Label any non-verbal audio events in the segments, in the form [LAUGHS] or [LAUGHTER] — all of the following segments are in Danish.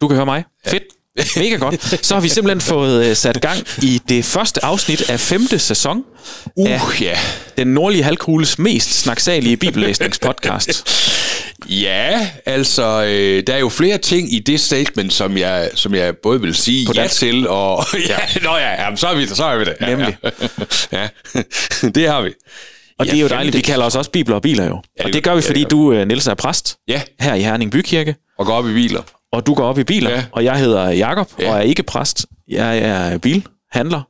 Du kan høre mig. Fedt. Mega godt. Så har vi simpelthen [LAUGHS] fået øh, sat gang i det første afsnit af femte sæson Uh, af ja. den nordlige halvkugles mest snaksalige bibellæsningspodcast. [LAUGHS] Ja, altså, øh, der er jo flere ting i det statement, som jeg, som jeg både vil sige På ja dansk. til, og... [LAUGHS] ja, nå ja, jamen, så er vi det, så er vi det. Ja, Nemlig. Ja, ja. det har vi. Og Ja, det er jo dejligt. Vi kalder os også bibler og biler jo. det Og det gør vi, ja, fordi det du, øh, Niels, er præst Ja, her i Herning Bykirke. og gå op i biler. Og du går op i biler, Ja. og jeg hedder Jakob Ja. og er ikke præst. Jeg er bilhandler,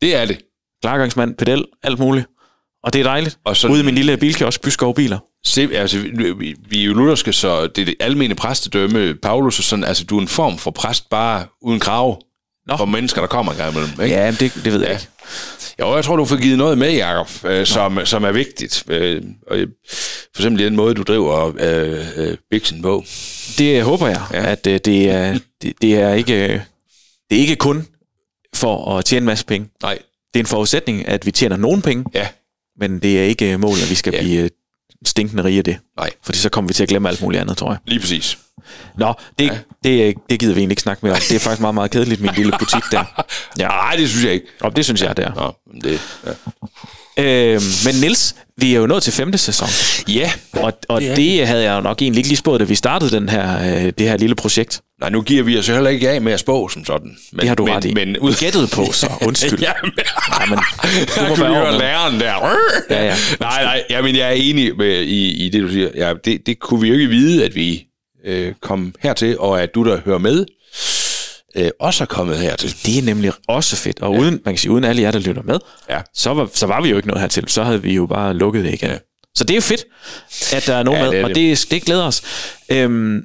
Det er det. klargangsmand, pedel, alt muligt. Og det er dejligt. Og så- Ude i min lille bilkiosk, Byskov Biler. Se, altså, vi, vi- er jo lutherske, så det er det almene præstedømme. Paulus er sådan, altså, du er en form for præst bare uden krav. Nå. For mennesker, der kommer en gang imellem. Ikke? Ja, det, det ved jeg Ja. ikke. Jo, jeg tror, du får givet noget med, Jacob, øh, som, som er vigtigt. Øh, og, øh, for eksempel den måde, du driver øh, øh, Bixen på. Det håber jeg, Ja. at øh, det, er, det, det, er ikke, det er ikke kun for at tjene en masse penge. Nej, Det er en forudsætning, at vi tjener nogen penge, ja, men det er ikke målet, at vi skal Ja. blive øh, stinkende rige af det. nej, Fordi så kommer vi til at glemme alt muligt andet, tror jeg. lige præcis. Nå, det, ja. det, det gider vi egentlig ikke snakke mere om. Det er faktisk meget, meget kedeligt, min lille butik der. Ja, [LAUGHS] Nej, det synes jeg ikke. og det synes jeg, det er. Nå, men det, ja. Øh, men Nils, vi er jo nået til femte sæson. ja, Og, og Det det, det havde jeg jo nok egentlig ikke lige spået, da vi startede den her, øh, det her lille projekt. Nej, nu giver vi os heller ikke af med at spå som sådan. Men, Det har du men, ret i. Men ud gættede på, så [LAUGHS] undskyld. ja, men, Ja, men du må være høre læreren der. Ja, ja. [LAUGHS] Nej, nej, ja, men jeg er enig med, i, i det, du siger. Ja, det, det kunne vi jo ikke vide, at vi øh, kom hertil, og at du, der hører med, øh, også er kommet hertil. det er nemlig også fedt. Og uden, man kan sige, uden alle jer, der lytter med, Ja. så var, så var vi jo ikke noget hertil. Så havde vi jo bare lukket det igen. Ja. Ja. Så det er jo fedt, at der er nogen Ja, ja, det med, er og det. det, det glæder os. Øhm,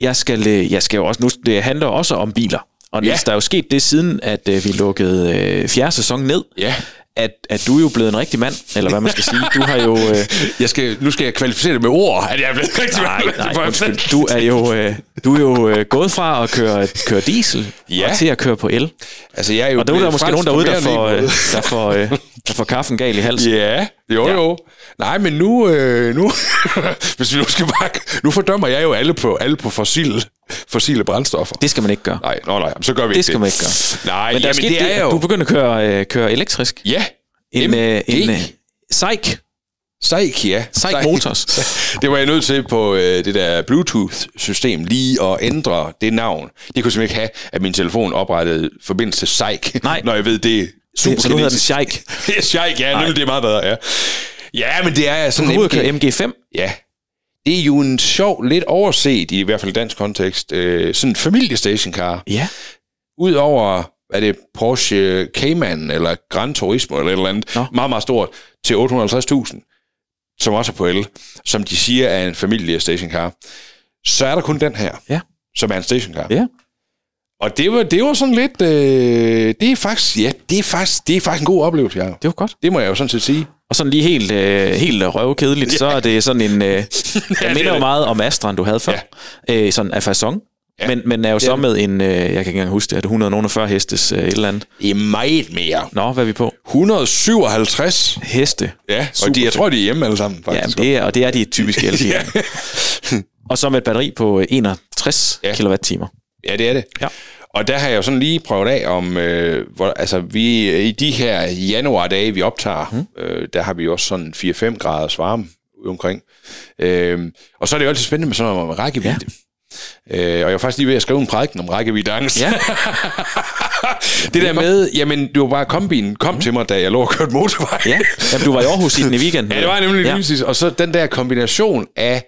jeg, skal, øh, jeg skal jo også nu, det handler også om biler. Og Ja. ja. der er jo sket det siden, at øh, vi lukkede øh, fjerde sæson ned, Ja. at, at du er jo blevet en rigtig mand, eller hvad man skal sige. Du har jo... Øh, [LAUGHS] Jeg skal, nu skal jeg kvalificere det med ord, at jeg er blevet rigtig nej, meget- nej, undskyld. Du er jo, øh, du er jo øh, gået fra at køre, køre diesel Ja. og til at køre på el. Altså, jeg er jo Og der er der måske nogen derude, der får, øh, der, får, øh, der får kaffen gal i halsen. Ja, jo Ja. jo. Nej, men nu, øh, nu [LAUGHS] hvis vi nu skal bare, nu fordømmer jeg jo alle på, alle på fossile, fossile brændstoffer. Det skal man ikke gøre. Nej, nå, nej, så gør vi Det ikke skal man ikke gøre. Nej, Men der er jamen, sket det er jo... Du begynder at køre, øh, køre elektrisk. Ja, En, øh, en øh, Seik. Seik, ja. Seik Motors. [LAUGHS] Det var jeg nødt til på øh, det der Bluetooth-system lige at ændre det navn. Det kunne simpelthen ikke have, at min telefon oprettede forbindelse til Seik, Nej. når jeg ved, det er super Så nu hedder den er Seik, [LAUGHS] ja, nemlig, det er meget bedre, ja. Ja, men det er Du sådan ud og MG. køre MG5. Ja. Det er jo en sjov, lidt overset, i hvert fald i dansk kontekst, øh, sådan en familiestationcar. Ja. Udover, er det Porsche Cayman, eller Gran Turismo, eller et eller andet, Nå. meget, meget stort, til 850.000, som også er på el, som de siger er en familiestationcar, så er der kun den her, Ja. som er en stationcar. Ja. Og det var, det var sådan lidt, øh, det er faktisk, ja, det er faktisk, det er faktisk en god oplevelse, ja. Det var godt. Det må jeg jo sådan set sige. Og sådan lige helt, øh, helt røvkedeligt, så er det sådan en... Øh, [LAUGHS] jeg er minder jo meget om Astran, du havde før. Ja. Øh, sådan af façon. Ja. Ja. Men, men er jo så det. med en, øh, jeg kan ikke engang huske det, er det 140 hestes øh, et eller andet. Det er meget mere. Nå, hvad er vi på? 157 Heste. Ja, Super og de, jeg tror, de er hjemme alle sammen, Ja, faktisk. det er, og det er de typiske [LAUGHS] elbiler. Og så med et batteri på øh, 61 Ja. ja. kWh. Ja, det er det. Ja. Og der har jeg jo sådan lige prøvet af om, øh, hvor, altså vi i de her januardage, vi optager, mm. øh, der har vi jo også sådan 4-5 graders varme omkring. Øh, og så er det jo altid spændende med sådan noget med rækkevidde. Ja. Øh, og jeg var faktisk lige ved at skrive en prædiken om rækkeviddeangst. Ja. [LAUGHS] det der med, jamen, det var bare kombinen kom mm. til mig, da jeg lå og kørte motorvej. ja. Jamen, du var i Aarhus i den i weekenden. [LAUGHS] Ja, det var nemlig ja. Og så den der kombination af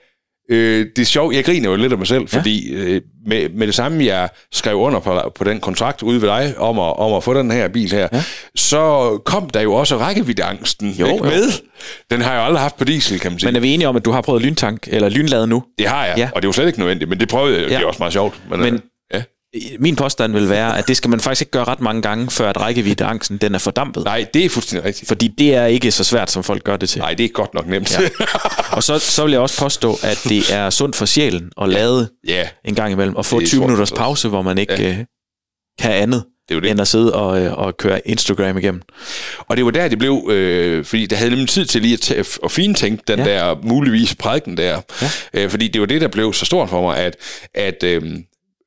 øh, det er sjovt, jeg griner jo lidt af mig selv, fordi øh, med, med det samme, jeg skrev under på, på den kontrakt ude ved dig, om at, om at få den her bil her, ja. så kom der jo også rækkeviddeangsten Jo, ikke, jo. med. Den har jeg jo aldrig haft på diesel, kan man sige. Men er vi enige om, at du har prøvet lyntank, eller lynlade nu? det har jeg, Ja. og det er jo slet ikke nødvendigt, men det prøvede jeg, ja. det er også meget sjovt. Men, Men- øh, ja. Min påstand vil være, at det skal man faktisk ikke gøre ret mange gange, før at rækkeviddeangsten den er fordampet. Nej, det er fuldstændig rigtigt. Fordi det er ikke så svært, som folk gør det til. Nej, det er godt nok nemt. Ja. Og så, så vil jeg også påstå, at det er sundt for sjælen at lade ja, en gang imellem, og få Det 20 tror jeg minutters pause, hvor man ikke Ja. ja. kan andet, det det. end at sidde og, øh, og køre Instagram igennem. Og det var der, det blev, øh, fordi der havde nemlig tid til lige at, tæ- at fintænke den. Ja. der muligvis prædiken der. Ja. Øh, fordi det var det, der blev så stort for mig, at, at øh,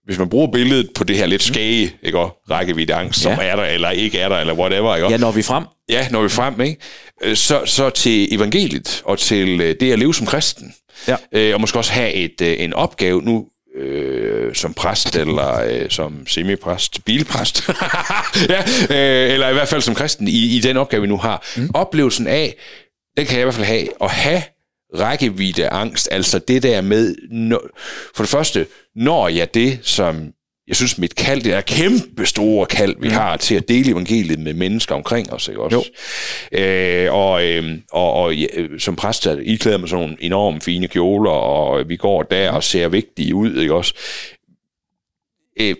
hvis man bruger billedet på det her lidt skage, ikke, og rækkevidde angst, som Ja. er der eller ikke er der, eller whatever, ikke? Ja, når vi frem. ja, når vi frem, ikke? Øh, Så, så til evangeliet og til øh, det at leve som kristen. Ja. Øh, og måske også have et, øh, en opgave nu øh, som præst eller øh, som semipræst, bilpræst, [LAUGHS] ja, øh, eller i hvert fald som kristen i, i den opgave, vi nu har. Mm. Oplevelsen af, den kan jeg i hvert fald have, at have rækkevidde angst, altså det der med, for det første, når jeg det, som jeg synes, mit kald, det er kæmpe store kald, vi har til at dele evangeliet med mennesker omkring os, ikke også? Jo. Øh, og, øh, og, og ja, øh, som præst, I klæder mig sådan nogle enormt fine kjoler, og vi går der og ser vigtige ud, ikke også? Øh,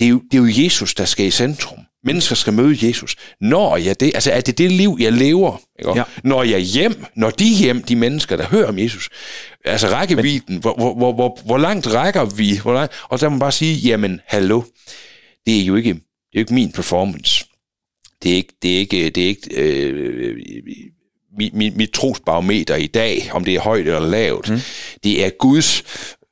det, er jo, det er jo Jesus, der skal i centrum. Mennesker skal møde Jesus. Når jeg det, altså er det det liv, jeg lever? Ikke? Ja. Når jeg hjem, når de hjem, de mennesker, der hører om Jesus, altså rækkevidden, hvor, hvor, hvor, hvor, hvor langt rækker vi? Hvor langt? Og der må man bare sige, jamen, hallo, det er jo ikke, det er jo ikke min performance. Det er ikke, det er ikke, det er ikke øh, mit, mit, mit trosbarometer i dag, om det er højt eller lavt. Mm. Det er Guds,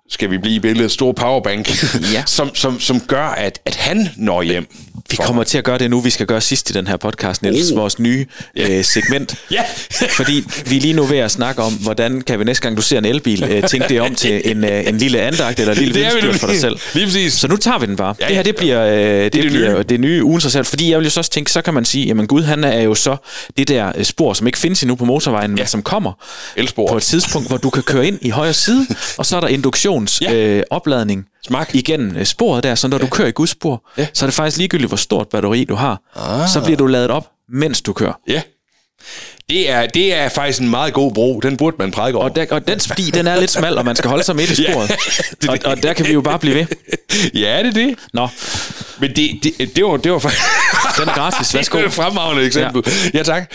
skal vi blive i billedet, store powerbank, Ja. [LAUGHS] som, som, som gør, at, at han når hjem. Vi kommer til at gøre det nu, vi skal gøre sidst i den her podcast, Niels, Oh. vores nye øh, segment. [LAUGHS] Ja. Fordi vi er lige nu ved at snakke om, hvordan kan vi næste gang, du ser en elbil, øh, tænke det om til en, øh, en lille andagt eller en lille [LAUGHS] vidensbyrd for dig selv. Lige præcis. Så nu tager vi den bare. Ja, Ja, det her, det bliver, øh, det, det, det bliver nye. det nye ugen sig selv. Fordi jeg vil jo så også tænke, så kan man sige, jamen Gud, han er jo så det der øh, spor, som ikke findes endnu på motorvejen, ja. men som kommer Elspor. på et tidspunkt, hvor du kan køre ind i højre side, [LAUGHS] og så er der induktionsopladning Ja. øh, opladning Smak. igennem øh, sporet der, så når du kører i Guds spor, Ja. så er det faktisk ligegyldigt, hvor stort batteri du har. Ah. Så bliver du ladet op, mens du kører. Ja. Det er, det er faktisk en meget god bro. Den burde man prædike over. Og, der, og den sti, den er lidt smal, og man skal holde sig midt i [LAUGHS] Ja, sporet. [LAUGHS] det er og, og der kan vi jo bare blive ved. [LAUGHS] ja, det er det. Nå, Men det, det, det var, det var faktisk... den er gratis. Værsgo. Det er et fremragende eksempel. Ja, ja tak.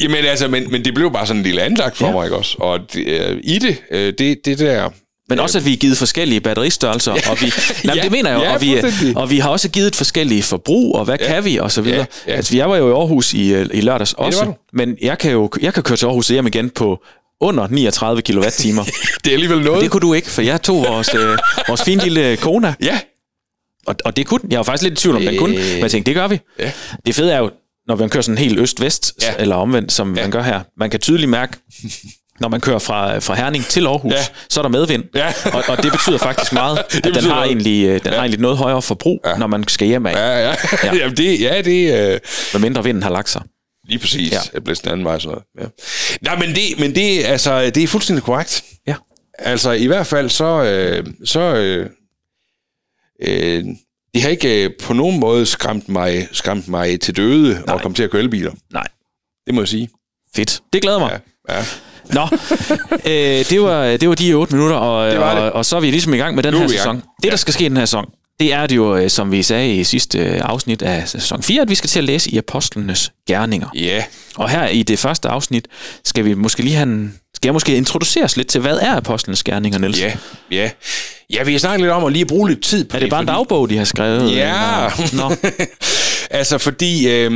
Jamen altså, men, men det blev bare sådan en lille andagt for Ja. mig, ikke også? Og det, øh, i det, øh, det, det der... Men også, at vi er givet forskellige batteristørrelser, og vi, [LAUGHS] nej, Ja, det mener jeg jo, ja, og, vi, og vi har også givet forskellige forbrug, og hvad ja. kan vi, og så videre. Ja, ja. Altså, jeg var jo i Aarhus i, øh, i lørdags også, du. men jeg kan jo jeg kan køre til Aarhus hjem igen på under 39 kWh. [LAUGHS] Det er alligevel noget. det kunne du ikke, for jeg tog vores, øh, [LAUGHS] vores fine lille Kona, Ja, og, og det kunne. Jeg var faktisk lidt i tvivl om, den kunne, men jeg tænkte, det gør vi. Ja. Det fede er jo, når man kører sådan helt øst-vest, Ja. eller omvendt, som man gør her, man kan tydeligt mærke, når man kører fra, fra Herning til Aarhus, Ja. så er der medvind. Ja. Og, og det betyder faktisk meget, [LAUGHS] at den betyder har, noget. egentlig, øh, den har egentlig noget højere forbrug, når man skal hjem af, ja, ja. Ja. ja. [LAUGHS] Jamen, det, ja, det øh, med mindre vinden har lagt sig. lige præcis. Ja. Ja. Jeg blev sådan anden vej sådan noget. Ja. Nej, men det, men det, altså, det er fuldstændig korrekt. Ja. Altså, i hvert fald så... Øh, så øh, øh, det har ikke øh, på nogen måde skræmt mig, skræmt mig til døde Nej. at komme til at køre elbiler. Nej, Det må jeg sige. fedt. Det glæder mig. Ja. ja. Nå, øh, det, var, det var de otte minutter, og, Det det. og, og så er vi ligesom i gang med den Nu er her sæson. Det, der skal ske i den her sæson, det er det jo, øh, som vi sagde i sidste øh, afsnit af sæson 4, at vi skal til at læse i Apostlenes Gerninger. Ja. Og her i det første afsnit skal vi måske lige have en, skal jeg måske introduceres lidt til, hvad er Apostlenes Gerninger, Niels? Ja, ja. Ja, vi har snakket lidt om at lige bruge lidt tid på Er det bare en fordi- dagbog, de har skrevet? Ja. eller? Nå, [LAUGHS] altså, fordi øh,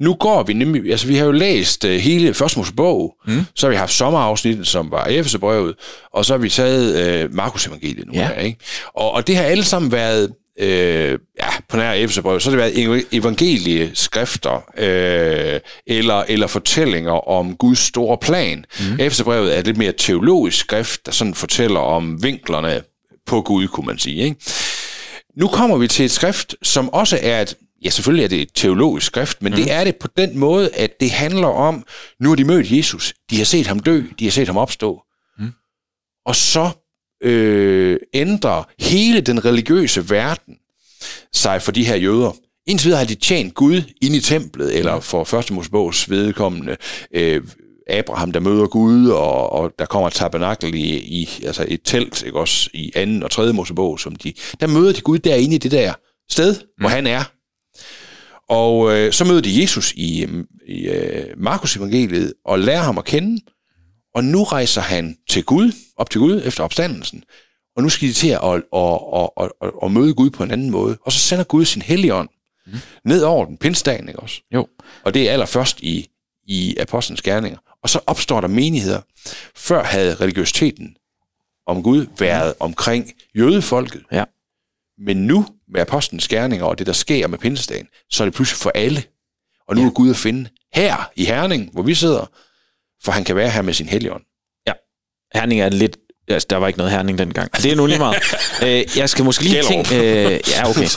nu går vi nemlig... Altså, vi har jo læst øh, hele første Mosebog. Mm. Så har vi haft sommerafsnittet, som var Efeserbrevet. Og så har vi taget øh, Markus evangeliet nu Ja. her, ikke? Og, og det har alle sammen været... Øh, ja, på nær Efeserbrevet, så har det været ev- evangelieskrifter øh, eller, eller fortællinger om Guds store plan. Mm. Efeserbrevet er et lidt mere teologisk skrift, der sådan fortæller om vinklerne på Gud, kunne man sige. Ikke? Nu kommer vi til et skrift, som også er et, ja selvfølgelig er det et teologisk skrift, men mm. det er det på den måde, at det handler om, nu har de mødt Jesus, de har set ham dø, de har set ham opstå, mm. og så øh, ændrer hele den religiøse verden sig for de her jøder. Indtil videre har de tjent Gud inde i templet, eller for første Mosebogs vedkommende, øh, Abraham, der møder Gud, og, og der kommer et tabernakel i, i altså et telt, ikke også, i anden og tredje Mosebog, som de, der møder de Gud derinde i det der sted, mm. hvor han er. Og øh, så møder de Jesus i, i øh, Markus evangeliet, og lærer ham at kende, og nu rejser han til Gud, op til Gud efter opstandelsen, og nu skal de til at, at, at, at, at, at, møde Gud på en anden måde. Og så sender Gud sin helligånd mm. ned over den, pindsdagen, ikke også? jo. Og det er allerførst i, i apostlenes gerninger. Og så opstår der menigheder. Før havde religiøsiteten om Gud været omkring jødefolket. Ja. Men nu med apostlens gerninger og det, der sker med pinsedagen, så er det pludselig for alle. Og nu ja. er Gud at finde her i Herning, hvor vi sidder, for han kan være her med sin helligånd. Herning er lidt... Altså, der var ikke noget herning dengang. Det er nu lige meget. [LAUGHS] øh, jeg skal måske lige tænke... Øh, ja, okay.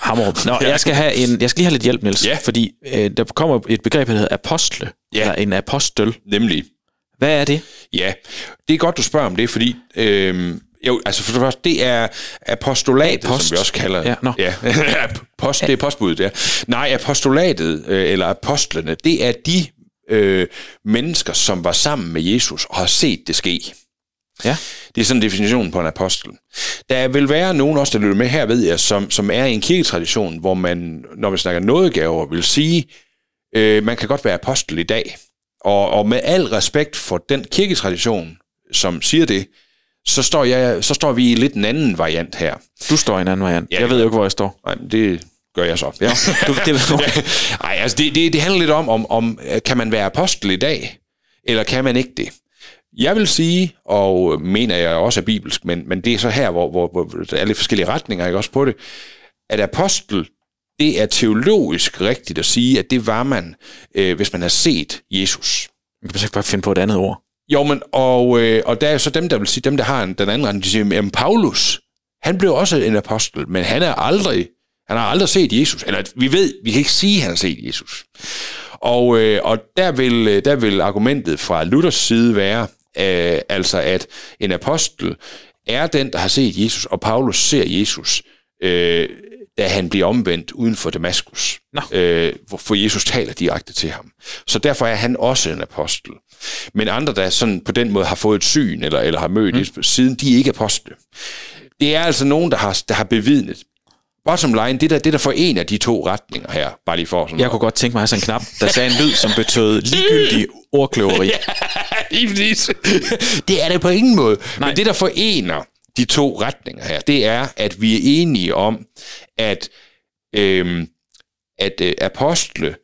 Hammerup. Nå, [LAUGHS] jeg skal, have en, jeg skal lige have lidt hjælp, Niels. Ja. Fordi øh, der kommer et begreb, der hedder apostle. Ja. Eller en apostel. Nemlig, Hvad er det? ja, det er godt, du spørger om det, fordi... Øh, jo, altså for det første, det er apostolatet, Apost. som vi også kalder Ja, nå. ja. [LAUGHS] Post, det er postbuddet, ja. Nej, apostolatet, øh, eller apostlene, det er de øh, mennesker, som var sammen med Jesus og har set det ske. Ja. Det er sådan definitionen på en apostel. Der vil være nogen også, der lytter med her, ved jeg, som, som er i en kirketradition, hvor man, når man snakker nådegaver, vil sige, øh, man kan godt være apostel i dag. Og, og med al respekt for den kirketradition, som siger det, så står, jeg, så står vi i lidt en anden variant her. Du står i en anden variant. Ja, jeg ved jo ikke, hvor jeg står. Nej, det gør jeg så. Ja. [LAUGHS] Du, det, [LAUGHS] okay. Nej, altså det, det, det handler lidt om, om, om, øh, kan man være apostel i dag, eller kan man ikke det? Jeg vil sige, og mener jeg også er bibelsk, men, men det er så her, hvor, hvor, hvor der er lidt forskellige retninger ikke også på det, at apostel, det er teologisk rigtigt at sige, at det var man, øh, hvis man har set Jesus. Jeg kan ikke bare finde på et andet ord. Jo, men, og, øh, og der er så dem, der vil sige, dem, der har en, den anden retning, de siger, at Paulus, han blev også en apostel, men han er aldrig, han har aldrig set Jesus. Eller vi ved, vi kan ikke sige, at han har set Jesus. Og, øh, og der, vil, øh, der vil argumentet fra Luthers side være, øh, altså at en apostel er den, der har set Jesus, og Paulus ser Jesus, øh, da han bliver omvendt uden for Damaskus. Nå. Øh, hvor for Jesus taler direkte til ham. Så derfor er han også en apostel. Men andre, der sådan på den måde har fået et syn, eller, eller har mødt mm. Jesus siden, de er ikke apostle. Det er altså nogen, der har, der har bevidnet. Bottom line, det der, det der forener de to retninger her, bare lige for sådan Jeg kunne godt tænke mig at have sådan en knap, der sagde en lyd, som betød [LAUGHS] ligegyldig ordkløveri. [LAUGHS] Præcis. det er det på ingen måde. Nej. Men det, der forener de to retninger her, det er, at vi er enige om, at, øhm, at øh, apostle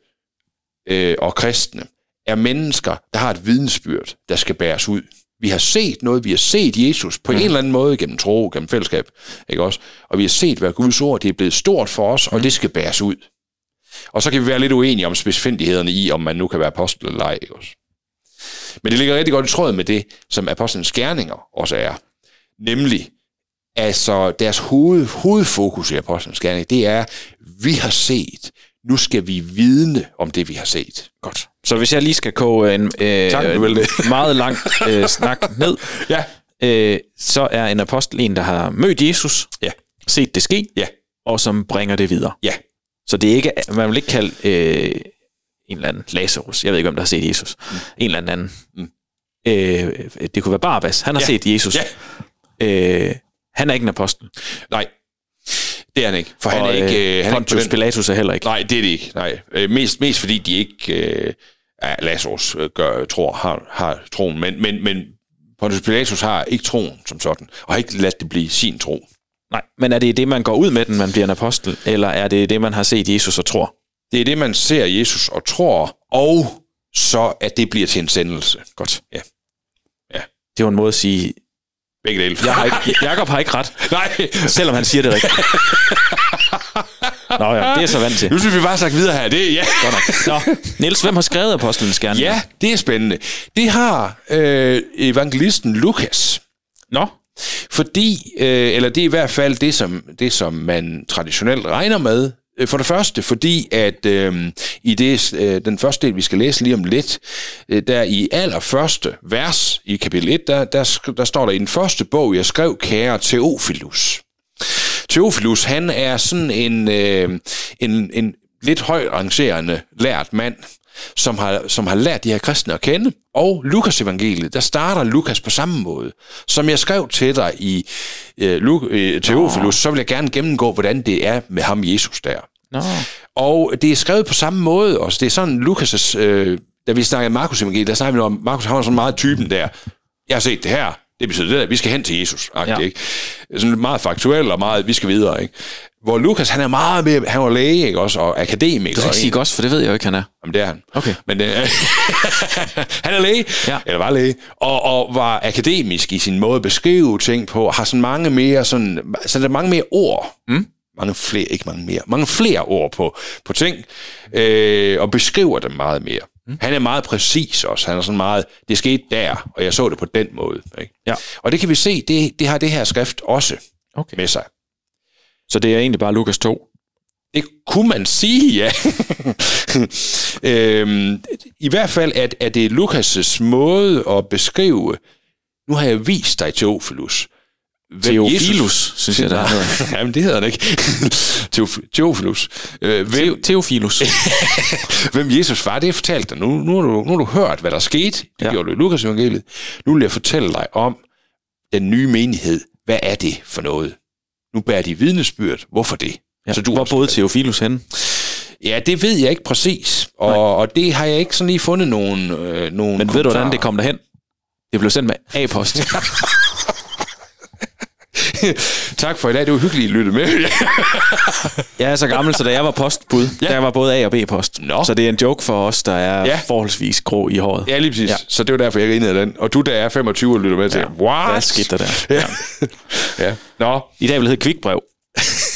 øh, og kristne er mennesker, der har et vidensbyrd, der skal bæres ud. Vi har set noget, vi har set Jesus på mm. en eller anden måde gennem tro, gennem fællesskab, ikke også? Og vi har set, hvad Guds ord det er blevet stort for os, og det skal bæres ud. Og så kan vi være lidt uenige om specifikhederne i, om man nu kan være apostel eller ej, ikke også? Men det ligger rigtig godt i tråd med det, som apostlens gerninger også er. Nemlig, altså deres hoved, hovedfokus i apostlens gerninger, det er, vi har set, nu skal vi vidne om det, vi har set. Godt. Så hvis jeg lige skal koge en øh, Tak, det. meget lang [LAUGHS] øh, snak ned, Ja. øh, så er en apostel en, der har mødt Jesus, Ja. set det ske, Ja. og som bringer det videre. Ja. Så det er ikke, man vil ikke kalde øh, en eller anden Lazarus, jeg ved ikke, om der har set Jesus, mm. en eller anden. Mm. Øh, det kunne være Barabbas, han har Ja. set Jesus. Ja. Øh, han er ikke en apostel. Nej, det er han ikke. For han er Og, ikke... øh, Øh, han Pontius den, Pilatus er heller ikke. nej, det er det ikke. Nej. Øh, mest, mest fordi de ikke... Øh, ja, Lazarus øh, gør, tror, har, har troen, men, men, men Pontius Pilatus har ikke troen som sådan, og har ikke ladt det blive sin tro. Nej, men er det det, man går ud med den, man bliver en apostel, eller er det det, man har set Jesus og tror? Det er det, man ser Jesus og tror, og så at det bliver til en sendelse. Godt. Ja. Ja. Det er jo en måde at sige, Begge dele. jeg har ikke, Jacob har ikke ret, [LAUGHS] Nej, selvom han siger det rigtigt. Nå ja, det er så vant til. nu skal vi bare snakke videre her. Det, er- ja. Godt nok. Nå, Niels, hvem har skrevet Apostlenes Gerne? ja, det er spændende. Det har øh, evangelisten Lukas. Nå, Fordi, øh, eller det er i hvert fald det, som, det, som man traditionelt regner med. Øh, for det første, fordi at øh, i det, øh, den første del, vi skal læse lige om lidt, øh, der i allerførste vers i kapitel 1, der, der, der står der i den første bog, jeg skrev, kære Teofilus. Teofilus, han er sådan en, øh, en, en lidt højt rangerende lært mand, som har, som har lært de her kristne at kende. Og Lukas evangeliet, der starter Lukas på samme måde. Som jeg skrev til dig i øh, Lu- øh, Teofilus, så vil jeg gerne gennemgå, hvordan det er med ham Jesus der. nå. Og det er skrevet på samme måde også. Det er sådan, Lukas' øh, da vi snakkede Markus evangeliet, der snakkede vi om, Markus har sådan meget typen der. Jeg har set det her, Det betyder det, at vi skal hen til Jesus. Ja. Ikke? Sådan meget faktuelt og meget, vi skal videre. Ikke? Hvor Lukas, han er meget mere, han var læge, ikke også, og akademiker. Du skal ikke sige godt, for det ved jeg jo ikke, han er. Jamen, det er han. Okay. Men øh, [LAUGHS] han er læge, Ja. eller var læge, og, og var akademisk i sin måde at beskrive ting på, har sådan mange mere sådan, så der er mange mere ord. Mm. Mange flere, ikke mange mere, mange flere ord på, på ting, øh, og beskriver dem meget mere. Mm. Han er meget præcis også. Han er sådan meget, det skete der, og jeg så det på den måde. Ikke? Ja. Og det kan vi se, det, det har det her skrift også Okay. med sig. Så det er egentlig bare Lukas 2. Det kunne man sige, ja. [LAUGHS] øhm, I hvert fald at, at det er Lukas' måde at beskrive, nu har jeg vist dig Teofilus. hvem Theophilus, synes jeg, der hedder. [LAUGHS] Jamen, det hedder han ikke. [LAUGHS] Teof- Teofilus. Øh, hvem, Theophilus. hvem Jesus var, det fortalt dig. Nu, nu, har du, nu har du hørt, hvad der skete. Det ja. gjorde du i Lukas evangeliet. Nu vil jeg fortælle dig om den nye menighed. Hvad er det for noget? Nu bærer de vidnesbyrd. Hvorfor det? Ja. Så du Hvor boede Theophilus henne? Ja, det ved jeg ikke præcis, og, og det har jeg ikke sådan lige fundet nogen, øh, nogen Men ved du, hvordan det kom derhen? Det blev sendt med A-post. [LAUGHS] tak for i dag, det var hyggeligt, I lyttede med. [LAUGHS] Jeg er så gammel, så da jeg var postbud, ja. der var både A- og B-post. Nå. Så det er en joke for os, der er ja. Forholdsvis grå i håret. ja, lige præcis. Ja. Ja. Så det var derfor, jeg grinede af den. Og du, der er 25 og lytter med til, Ja. what? Hvad skete der der? Ja. [LAUGHS] ja. Nå, I dag vil det hedde kvikbrev.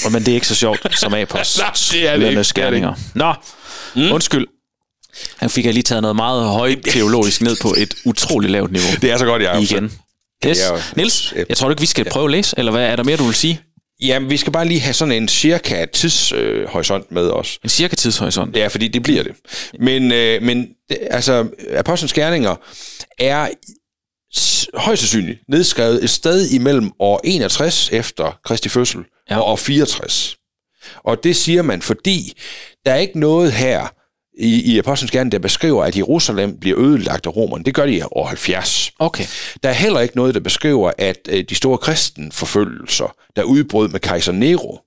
Og [LAUGHS] Men det er ikke så sjovt som A-post. Nej, det er det ikke. skærninger. Nå, mm. undskyld. Han fik jeg lige taget noget meget højt teologisk ned på et utroligt lavt niveau. det er så godt, jeg Igen. Yes. Niels, jeg tror ikke, vi skal prøve at læse, eller hvad er der mere, du vil sige? Jamen, vi skal bare lige have sådan en cirka tidshorisont øh, med os. En cirka tidshorisont. Ja, fordi det bliver det. Men, øh, men det, altså, Apostlenes Gerninger er højst sandsynligt nedskrevet et sted imellem år 61 efter Kristi fødsel Ja. og år 64. Og det siger man, fordi der er ikke noget her i, i Apostlenes Gerninger, der beskriver, at Jerusalem bliver ødelagt af romerne. Det gør de i år 70. Okay. Der er heller ikke noget, der beskriver, at øh, de store kristenforfølgelser, der udbrød med kejser Nero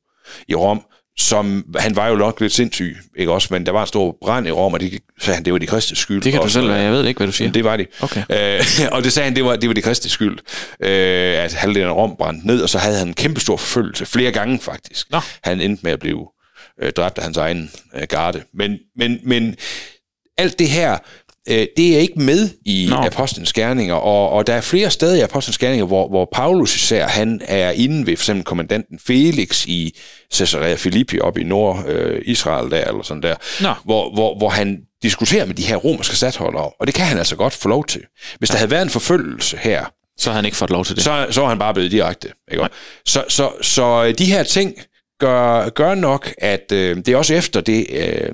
i Rom, som han var jo nok lidt sindssyg, ikke også, men der var en stor brand i Rom, og det sagde han, det var de kristne skyld. Det kan du Også, selv, øh, jeg ved ikke, hvad du siger. det var de. Okay. Øh, og det sagde han, det var, det var de kristne skyld, øh, at halvdelen af Rom brændte ned, og så havde han en kæmpe stor forfølgelse, flere gange faktisk. Nå. Han endte med at blive øh, dræbt af hans egen øh, garde. Men, men, men alt det her, øh, det er ikke med i no. Apostlenes Gerninger, og, og der er flere steder i Apostlenes Gerninger, hvor, hvor Paulus især, han er inde ved for eksempel kommandanten Felix i Caesarea Philippi op i Nord-Israel der, eller sådan der, Nå. hvor, hvor, hvor han diskuterer med de her romerske stattholdere, og det kan han altså godt få lov til. Hvis der havde været en forfølgelse her, Så har han ikke fået lov til det. så, så var han bare blevet direkte. Ikke? Så, så, så øh, de her ting gør, gør nok, at øh, det er også efter det, øh,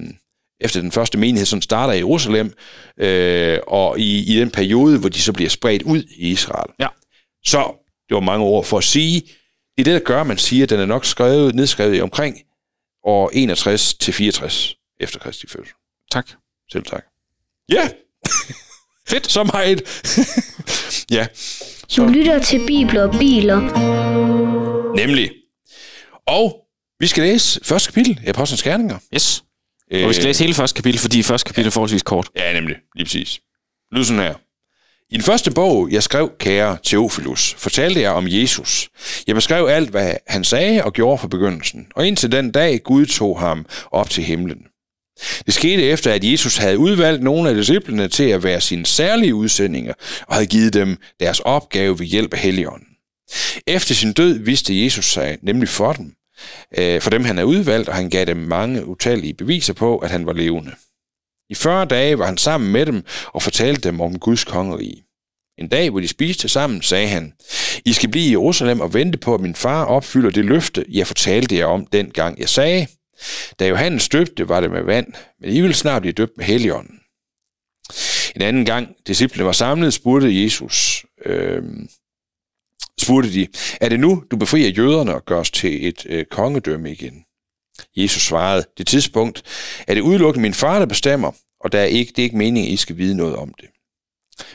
efter den første menighed, som starter i Jerusalem, øh, og i, i den periode, hvor de så bliver spredt ud i Israel. Ja. Så, det var mange ord for at sige, det er det, der gør, at man siger, at den er nok skrevet, nedskrevet i omkring år 61 til 64 efter Kristi fødsel. Tak. Selv tak. Ja! [LAUGHS] Fedt, så meget. [LAUGHS] ja. Du lytter til Bibler og Biler. Nemlig. Og vi skal læse første kapitel i Apostlenes Gerninger. Yes. Og vi skal læse hele første kapitel, fordi første kapitel er forholdsvis kort. Ja, nemlig. Lige præcis. Lyd sådan her. I den første bog, jeg skrev, kære Theophilus, fortalte jeg om Jesus. Jeg beskrev alt, hvad han sagde og gjorde fra begyndelsen, og indtil den dag Gud tog ham op til himlen. Det skete efter, at Jesus havde udvalgt nogle af disciplene til at være sine særlige udsendinger, og havde givet dem deres opgave ved hjælp af Helligånden. Efter sin død vidste Jesus sig nemlig for dem, øh, for dem han er udvalgt, og han gav dem mange utallige beviser på, at han var levende. I 40 dage var han sammen med dem og fortalte dem om Guds kongerige. En dag, hvor de spiste sammen, sagde han, I skal blive i Jerusalem og vente på, at min far opfylder det løfte, jeg fortalte jer om den gang, jeg sagde. Da Johannes døbte, var det med vand, men I vil snart blive døbt med Helligånden. En anden gang, disciplene var samlet, spurgte Jesus, øh, spurgte de, er det nu, du befrier jøderne og gør os til et øh, kongedømme igen? Jesus svarede, det tidspunkt er det udelukkende min far, der bestemmer, og der er ikke, det er ikke meningen, at I skal vide noget om det.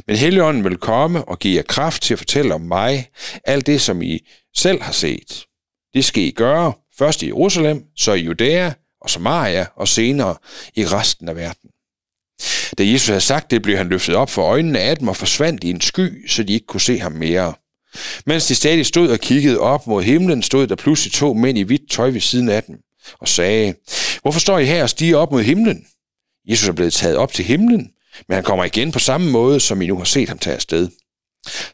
Men Helligånden vil komme og give jer kraft til at fortælle om mig, alt det, som I selv har set. Det skal I gøre, først i Jerusalem, så i Judæa og Samaria, og senere i resten af verden. Da Jesus havde sagt det, blev han løftet op for øjnene af dem og forsvandt i en sky, så de ikke kunne se ham mere. Mens de stadig stod og kiggede op mod himlen, stod der pludselig to mænd i hvidt tøj ved siden af dem og sagde, Hvorfor står I her og stiger op mod himlen? Jesus er blevet taget op til himlen, men han kommer igen på samme måde, som I nu har set ham tage afsted.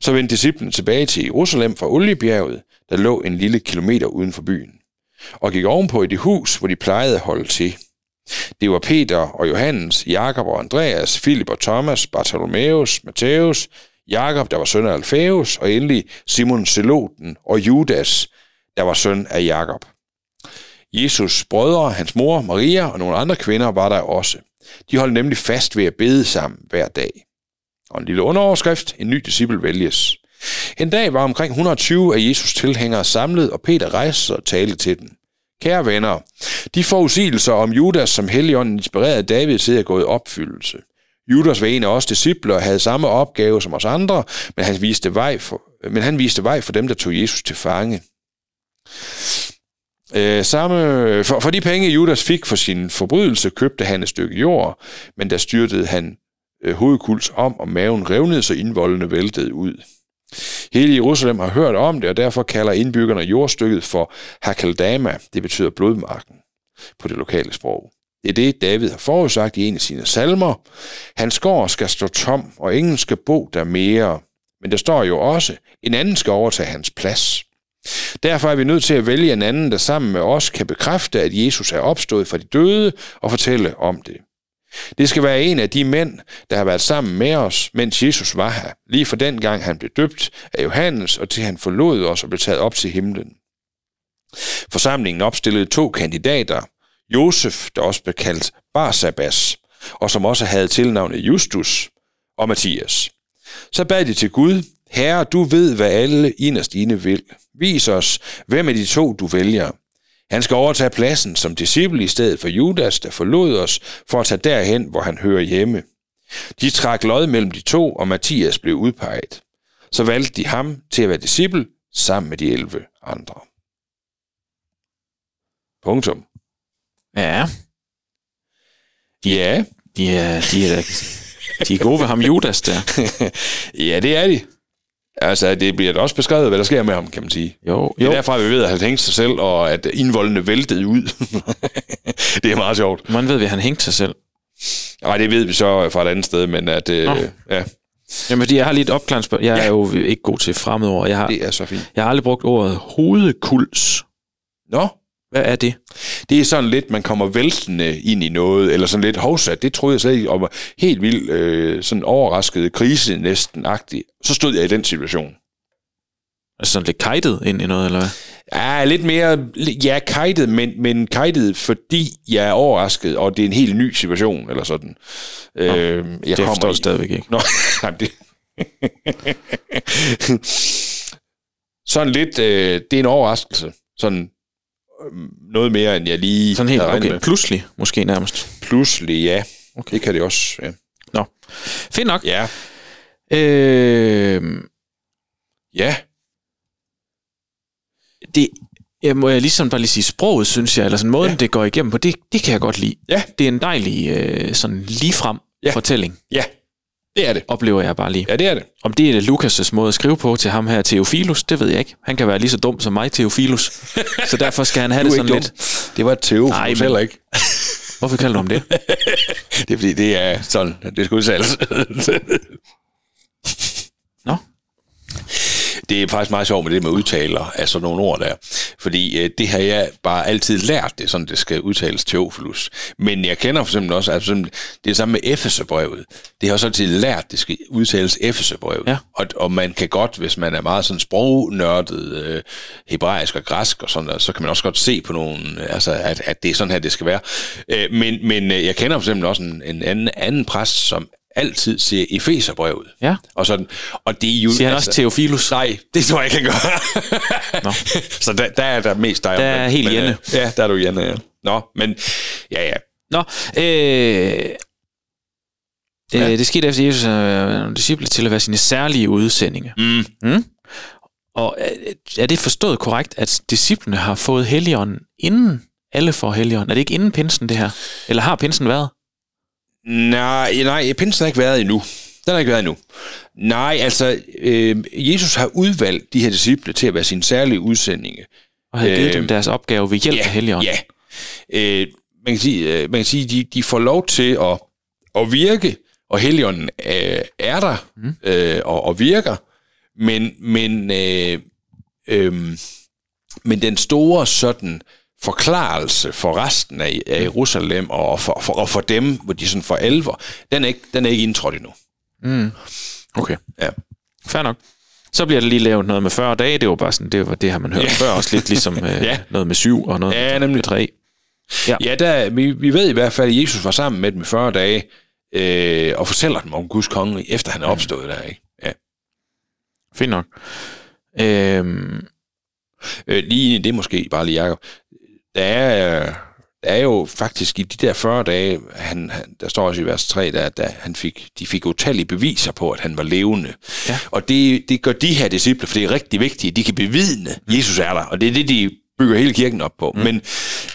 Så vendte disciplen tilbage til Jerusalem fra Oliebjerget, der lå en lille kilometer uden for byen, og gik ovenpå i det hus, hvor de plejede at holde til. Det var Peter og Johannes, Jakob og Andreas, Filip og Thomas, Bartholomeus, Matthæus, Jakob, der var søn af Alfæus, og endelig Simon Zeloten og Judas, der var søn af Jakob. Jesus' brødre, hans mor, Maria og nogle andre kvinder var der også. De holdt nemlig fast ved at bede sammen hver dag. Og en lille underoverskrift, en ny disciple vælges. En dag var omkring 120 af Jesus tilhængere samlet, og Peter rejste sig og talte til dem. Kære venner, de forudsigelser om Judas som Helligånden inspirerede David til at gå i opfyldelse. Judas var en af os disciple og havde samme opgave som os andre, men han viste vej for, men han viste vej for dem, der tog Jesus til fange. Øh, samme, for, for de penge, Judas fik for sin forbrydelse, købte han et stykke jord, men der styrtede han øh, hovedkuls om, og maven revnede, så indvoldene væltede ud. Hele Jerusalem har hørt om det, og derfor kalder indbyggerne jordstykket for Hakeldama. Det betyder blodmarken på det lokale sprog. Det er det, David har forudsagt i en af sine salmer. Hans gård skal stå tom, og ingen skal bo der mere. Men der står jo også, en anden skal overtage hans plads. Derfor er vi nødt til at vælge en anden, der sammen med os kan bekræfte, at Jesus er opstået fra de døde og fortælle om det. Det skal være en af de mænd, der har været sammen med os, mens Jesus var her, lige fra den gang han blev døbt af Johannes, og til han forlod os og blev taget op til himlen. Forsamlingen opstillede to kandidater, Josef, der også blev kaldt Barsabas, og som også havde tilnavnet Justus, og Matthias. Så bad de til Gud, Herre, du ved, hvad alle inderst inde vil. Vis os, hvem af de to du vælger. Han skal overtage pladsen som disciple i stedet for Judas, der forlod os, for at tage derhen, hvor han hører hjemme. De trak lod mellem de to, og Matthias blev udpeget. Så valgte de ham til at være disciple sammen med de 11 andre. Punktum. Ja, Ja, de er, de er, de er gode ved ham Judas der. [LAUGHS] ja, det er de. Altså, det bliver da også beskrevet, hvad der sker med ham, kan man sige. Jo, Det er jo. derfra, vi ved, at han hængte sig selv, og at indvoldene væltede ud. [LAUGHS] det er meget sjovt. Man ved, at han hængte sig selv. Nej, det ved vi så fra et andet sted, men at, øh, Nå. ja, Jamen, fordi jeg har lige et opklaringsspørgsmål. Jeg er Ja. jo ikke god til fremmedord. Jeg har, det er så fint. jeg har aldrig brugt ordet hovedkuls. Nå, Hvad er det? det er sådan lidt, man kommer væltende ind i noget, eller sådan lidt hovsat. Det troede jeg slet ikke, og var helt vildt øh, sådan overrasket, krise næsten agtig. Så stod jeg i den situation. Altså sådan lidt kajtet ind i noget, eller hvad? Ja, lidt mere, ja, kajtet, men, men kajtet, fordi jeg er overrasket, og det er en helt ny situation, eller sådan. Øh, jeg Det forstår kommer jeg i- stadigvæk ikke. Nå, [LAUGHS] nej, det... [LAUGHS] sådan lidt, øh, det er en overraskelse. Sådan noget mere, end jeg lige Sådan helt, okay, med. pludselig måske nærmest. Pludselig, ja. Okay. Det kan det også, ja. Nå, fint nok. Ja, Øh, ja. det, jeg må jeg ligesom bare lige sige sproget, synes jeg, eller sådan måden, ja. Det går igennem på, det, det kan jeg godt lide. Ja. Det er en dejlig, øh, sådan ligefrem. Ja. fortælling, Ja, det er det. oplever jeg bare lige. Ja, det er det. Om det er Lukas' måde at skrive på til ham her, Theophilus, det ved jeg ikke. Han kan være lige så dum som mig, Theophilus. så derfor skal han have [LAUGHS] det sådan dum. lidt. Det var tæve, Nej, men- heller ikke. [LAUGHS] Hvorfor kalder du ham det? [LAUGHS] Det er fordi, det er sådan, det skal udtales. Nå, det er faktisk meget sjovt med det med udtaler af sådan nogle ord der. Fordi øh, det har jeg bare altid lært, det sådan, det skal udtales Teofilus. Men jeg kender for eksempel også, altså sådan, det er samme med Efeserbrevet. Det har jeg også altid lært, det skal udtales Efeserbrevet. Ja. Og, og man kan godt, hvis man er meget sådan sprognørdet, øh, hebraisk og græsk og sådan noget, så kan man også godt se på nogen, altså at, at det er sådan her, det skal være. Øh, men men øh, jeg kender for eksempel også en, en anden, anden præst, som altid siger Efeserbrevet. Ja. Og, sådan, og det er jo... siger han også Theophilus? Nej, det tror jeg ikke, han gør. Nå. [LAUGHS] Så der, der er der mest dig. Der er omvendt. helt Men, Janne. øh, Ja, der er du Janne, ja. Nå, men ja, ja. Nå, øh, ja. øh, det skete efter Jesus nogle disciple til at være sine særlige udsendinger. Mm. Mm? Og er, er det forstået korrekt, at disciplene har fået helligånden inden alle får helligånden? Er det ikke inden pinsen, det her? Eller har pinsen været? Nej, nej, pinsen har ikke været endnu. Den har ikke været endnu. Nej, altså, øh, Jesus har udvalgt de her disciple til at være sine særlige udsendinge. Og havde givet Øh, dem deres opgave ved hjælp ja, af Helligånden. Ja. Øh, man kan sige, øh, man kan sige de, de får lov til at, at virke, og Helligånden øh, er der mm. øh, og, og virker, men, men, øh, øh, men den store sådan forklarelse for resten af, af Jerusalem og for, for, og for dem, hvor de sådan for alvor, den er ikke, den er ikke indtrådt endnu. Okay. Ja. Fair nok. Så bliver der lige lavet noget med 40 dage. Det var bare sådan, det var det har man hørt Ja. før. Også lidt ligesom [LAUGHS] øh, Ja. noget med syv og noget Ja, med nemlig. tre. Ja, der, vi, vi ved i hvert fald, at Jesus var sammen med dem i 40 dage, øh, og fortæller dem om Guds konge, efter han er opstået der, ikke? Ja. Fint nok. Øhm, Øh, lige det måske, bare lige Jacob. Der er, der er jo faktisk i de der 40 dage, han, han, der står også i vers 3, der, der han fik, de fik utallige beviser på, at han var levende. Ja. Og det, det gør de her disciple, for det er rigtig vigtigt, de kan bevidne, at Jesus er der, og det er det, de bygger hele kirken op på. Mm. Men,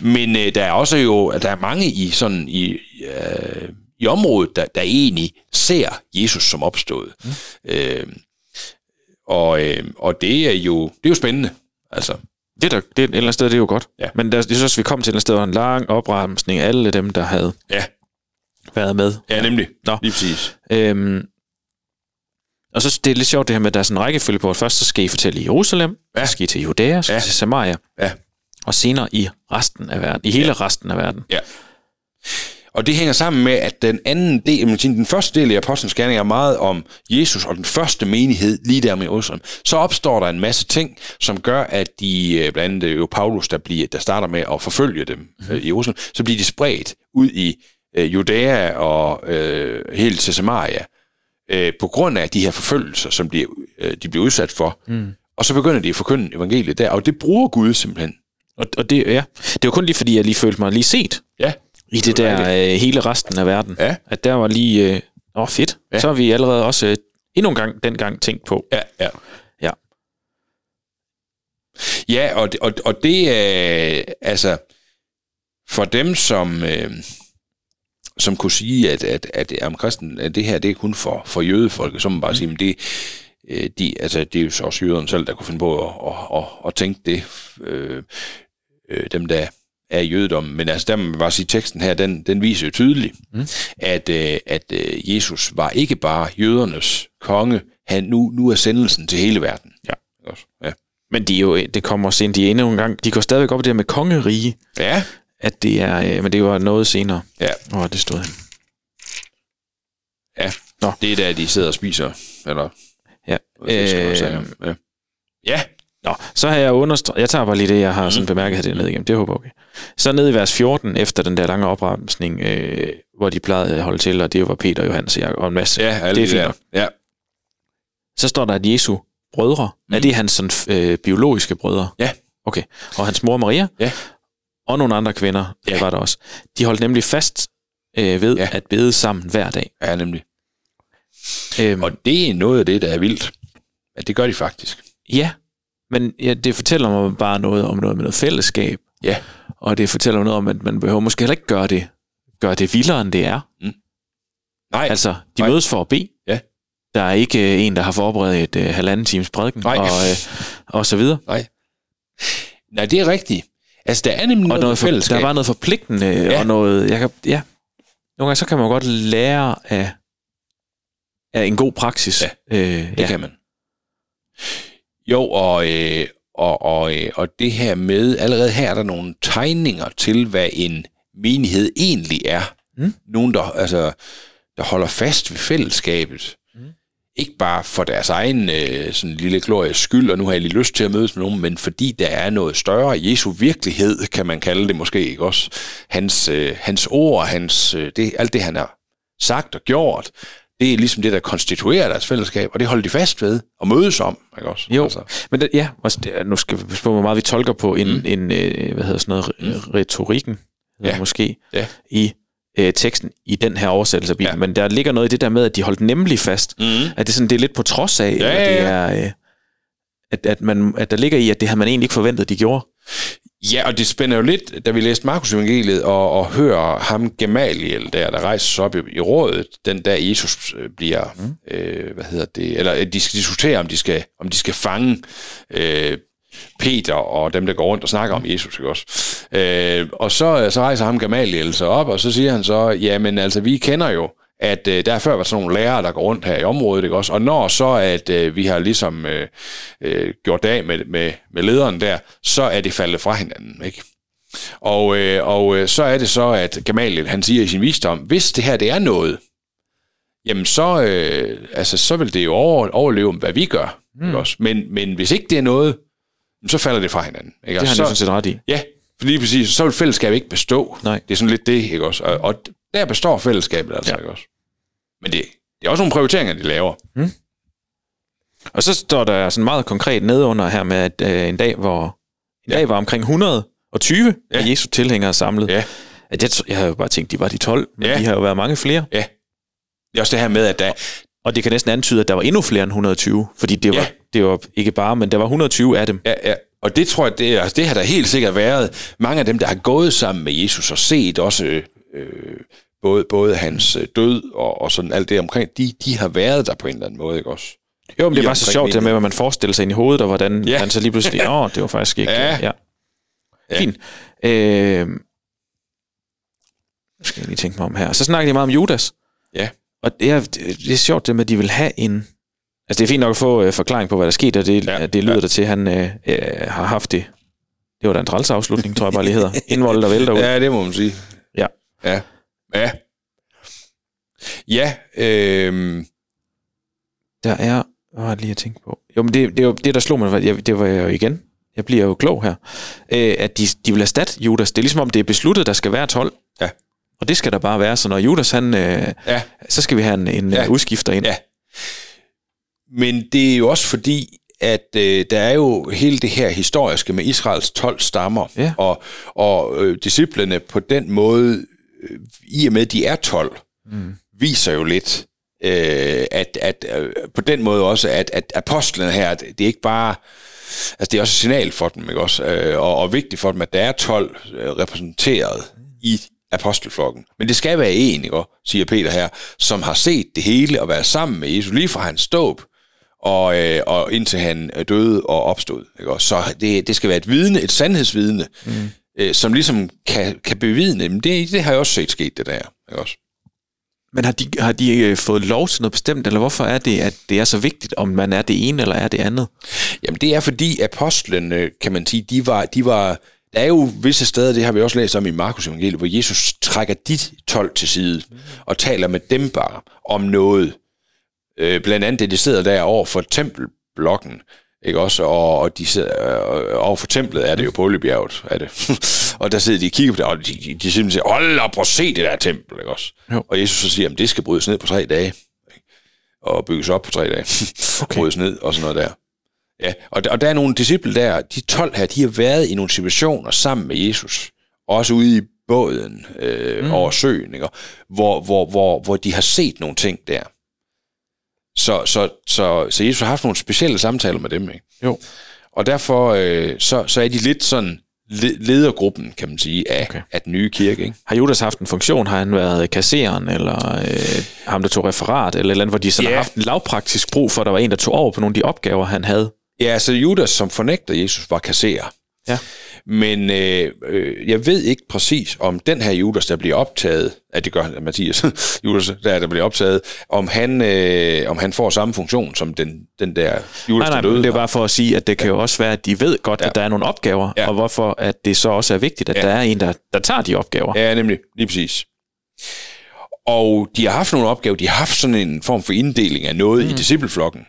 men øh, der er også jo, der er mange i sådan i, øh, i området, der, der egentlig ser Jesus som opstået. Mm. Øh, og, øh, og det er jo det er jo spændende. Altså, det, der, det et eller andet sted, det er jo godt. Ja. Men der, jeg synes, vi kom til et eller andet sted, hvor en lang opremsning af alle dem, der havde ja, været med. ja nemlig. Nå. Lige præcis. Øhm, og så det er lidt sjovt det her med, at der er sådan en rækkefølge på, at først så skal I fortælle i Jerusalem, Ja. så skal I til Judæa, så ja. til Samaria, Ja. og senere i resten af verden, i hele ja. resten af verden. Ja. Og det hænger sammen med, at den anden del, man siger, den første del af Apostlenes Gerning er meget om Jesus og den første menighed lige der med Jerusalem. Så opstår der en masse ting, som gør, at de, øh, blandt andet jo Paulus, der, bliver, der starter med at forfølge dem mm-hmm. i Jerusalem, så bliver de spredt ud i øh, Judæa og øh, helt til Samaria, øh, på grund af de her forfølgelser, som de, øh, de bliver udsat for. Mm. Og så begynder de at forkynde evangeliet der, og det bruger Gud simpelthen. Og, og det, ja, det var kun lige fordi, jeg lige følte mig lige set Ja, i det Det der øh, hele resten af verden. Ja. At der var lige, øh, åh fedt, Ja. så har vi allerede også øh, endnu en gang dengang tænkt på. ja, ja. Ja. Ja, og, og, og det er, altså, for dem, som, øh, som kunne sige, at, at, at, at, kristen, at det her, det er kun for, for jødefolket, så må man bare mm. sige, men det, øh, de, altså, det er jo så også jøderne selv, der kunne finde på at, at, at, at tænke det, øh, øh, dem der i jødedommen. Men altså, der må man bare sige, teksten her, den, den viser jo tydeligt, mm. at, øh, at øh, Jesus var ikke bare jødernes konge, han, nu, nu er sendelsen til hele verden. Ja. Også, ja. Men de er jo, det kommer sen, de endnu en gang, de går stadigvæk op i det her med kongerige, Ja, at det er, øh, men det var noget senere. ja, Åh, det stod han. ja. Nå. Det er der, de sidder og spiser, eller Ja. Øh, ja. ja, Nå, så har jeg understreget, jeg tager bare lige det, jeg har sådan bemærket her ned igennem, det håber jeg okay. Så ned i vers 14, efter den der lange opremsning, øh, hvor de plejede at holde til, og det var Peter, Johannes og Jakob og en masse. ja, alle det er fint. Ja, Så står der, at Jesu brødre, mm. er det hans sådan, øh, biologiske brødre? Ja. Okay. Og hans mor Maria, Ja. og nogle andre kvinder, Ja. var der også. De holdt nemlig fast øh, ved ja. at bede sammen hver dag. ja, nemlig. Øhm, Og det er noget af det, der er vildt. At det gør de faktisk. Ja, men ja, det fortæller mig bare noget om noget med noget fællesskab. Ja. Og det fortæller noget om, at man behøver måske heller ikke gøre det, gøre det vildere, end det er. Nej, Altså, de Nej. mødes for at bede. Ja. Der er ikke øh, en, der har forberedt et øh, halvanden times prædiken, Nej. og, øh, og så videre. nej. Nej, det er rigtigt. Altså, der er nemlig Og noget, noget for, fællesskab. der var noget forpligtende, Ja. ja. og noget, jeg kan, ja. Nogle gange så kan man godt lære af, af en god praksis. Ja, øh, Det kan man. Jo, og, øh, og, og, øh, og det her med, allerede her er der nogle tegninger til, hvad en menighed egentlig er. Mm. Nogen, der, altså, der holder fast ved fællesskabet. Mm. Ikke bare for deres egen øh, sådan lille glories skyld, og nu har jeg lige lyst til at mødes med nogen, men fordi der er noget større. Jesu virkelighed, kan man kalde det måske ikke også. Hans, øh, hans ord, hans, øh, det, alt det, han har sagt og gjort, det er ligesom det, der konstituerer deres fællesskab, og det holder de fast ved og mødes om. Ikke også? Jo, Altså, men det, ja, også det, nu skal vi passe på, hvor meget vi tolker på en, mm. en øh, hvad hedder sådan noget, mm. retorikken, Ja. ja. måske, Ja. i øh, teksten i den her oversættelse af Bibelen. Ja. Ja. Men der ligger noget i det der med, at de holdt nemlig fast. mm. At det, sådan, det er lidt på trods af, Ja, eller det ja, er, øh, at, at, man, at der ligger i, at det havde man egentlig ikke forventet, de gjorde. Ja, og det spænder jo lidt, da vi læste Markus evangeliet, og, og hører ham Gamaliel der, der rejser sig op i, i rådet, den der Jesus øh, bliver, mm. øh, hvad hedder det, eller de skal diskutere, om de skal, om de skal fange øh, Peter og dem, der går rundt og snakker om Jesus, ikke også? Øh, og så, så rejser ham Gamaliel sig op, og så siger han så, jamen altså, vi kender jo, at øh, der er før været sådan nogle lærere, der går rundt her i området, ikke også? Og når så, at øh, vi har ligesom øh, øh, gjort af med, med, med lederen der, så er det faldet fra hinanden, ikke? Og, øh, og øh, så er det så, at Gamaliel, han siger i sin visdom, hvis det her, det er noget, jamen så, øh, altså, så vil det jo over, overleve, hvad vi gør, mm. ikke også? Men, men hvis ikke det er noget, så falder det fra hinanden. Ikke? Det har han så, sådan set ret i. Ja, for lige præcis, så vil fællesskabet ikke bestå. Nej. Det er sådan lidt det, ikke også? Og, og der består fællesskabet altså, Ja. ikke også? Men det, det er også nogle prioriteringer, de laver. Og så står der sådan meget konkret nedunder her med, at øh, en dag, hvor en Ja. dag var omkring 120 ja. Af Jesu tilhængere samlet. Ja. At jeg, jeg havde jo bare tænkt, de var de 12, men Ja. de har jo været mange flere. Ja. Det er også det her med, at der, Og det kan næsten antyde, at der var endnu flere end 120, fordi det var, Ja. det var ikke bare, men der var 120 af dem. Ja, ja. Og det tror jeg, det, altså, det har der helt sikkert været. Mange af dem, der har gået sammen med Jesus og set også øh, både, både hans øh, død og, og sådan alt det omkring, de, de har været der på en eller anden måde, ikke også? Jo, men det er bare så sjovt det med, hvad man forestiller sig ind i hovedet, og hvordan ja. Man så lige pludselig, [LAUGHS] åh, det var faktisk ikke... Ja. ja. Ja. Fint. Øh, nu skal jeg lige tænke mig om her. Så snakker de meget om Judas. Ja. Og det er, det er sjovt det med, at de vil have en... Altså, det er fint nok at få øh, forklaring på, hvad der skete, og det, ja. Ja. det lyder Ja. der til, at han øh, øh, har haft det. Det var da en træls afslutning, tror jeg bare lige hedder. [LAUGHS] Indvoldet og vælter ud. Ja, det må man sige. Ja. Ja. Ja. Øh, Der er... Hvad var det lige, jeg tænkte på? Jo, men det, det, det der slog mig, jeg, det var jeg jo igen. Jeg bliver jo klog her. Øh, at de, de vil erstatte Judas. Det er ligesom om, det er besluttet, der skal være 12. Ja. Og det skal der bare være. Så når Judas, han... Øh, ja. så skal vi have en, en Ja. ja. udskifter ind. Ja. Men det er jo også fordi, at øh, der er jo hele det her historiske med Israels 12 stammer, Ja. og, og øh, disciplene på den måde, øh, i og med at de er 12, mm. viser jo lidt, øh, at, at øh, på den måde også, at, at apostlene her, at det er ikke bare, altså det er også et signal for dem, ikke også, øh, og, og vigtigt for dem, at der er 12 øh, repræsenteret i apostelflokken. Men det skal være en, ikke, også, siger Peter her, som har set det hele og været sammen med Jesus, lige fra hans dåb, og, øh, og indtil han døde og opstod. Ikke? også? Så det, det skal være et vidne, et sandhedsvidne, mm. Øh, som ligesom kan, kan bevidne, men det, det har jeg også set sket, det der. Ikke også? Men har de, har de øh, fået lov til noget bestemt, eller hvorfor er det, at det er så vigtigt, om man er det ene eller er det andet? Jamen det er fordi apostlene, kan man sige, de var, de var der er jo visse steder, det har vi også læst om i Markus evangeliet, hvor Jesus trækker de 12 til side og taler med dem bare om noget. Øh, blandt andet det, de sidder der over for tempelblokken, ikke også? Og, og de sidder, øh, over for templet er det jo på Oliebjerget, er det. [LAUGHS] og der sidder de og kigger på det, og de, de, de simpelthen siger, hold op, prøv at se det der tempel, ikke også? Jo. Og Jesus så siger, at det skal brydes ned på tre dage, ikke? og bygges op på tre dage, [LAUGHS] okay. brydes ned og sådan noget der. Ja, og der, og der er nogle disciple der, de 12 her, de har været i nogle situationer sammen med Jesus, også ude i båden øh, mm. over søen, ikke? Hvor, hvor, hvor, hvor de har set nogle ting der. Så, så, så, så Jesus har haft nogle specielle samtaler med dem, ikke? Jo. Og derfor øh, så, så er de lidt sådan le- ledergruppen, kan man sige, af, Okay. af den nye kirke, ikke? Har Judas haft en funktion? Har han været kasseren, eller øh, ham, der tog referat, eller eller andet, hvor de sådan Ja. har haft en lavpraktisk brug for, at der var en, der tog over på nogle af de opgaver, han havde? Ja, altså Judas, som fornægter Jesus, var kasserer. Ja. Men øh, øh, jeg ved ikke præcis, om den her Judas, der bliver optaget, at det gør Mathias, [LAUGHS] Judas, der, der bliver optaget, om han, øh, om han får samme funktion som den, den der Judas, Nej, nej, der det er bare for at sige, at det kan jo også være, at de ved godt, ja. at der er nogle opgaver, ja. Ja. og hvorfor at det så også er vigtigt, at ja. Ja. der er en, der, der tager de opgaver. Ja. Ja, nemlig. Lige præcis. Og de har haft nogle opgaver. De har haft sådan en form for inddeling af noget mm. i discipleflokken.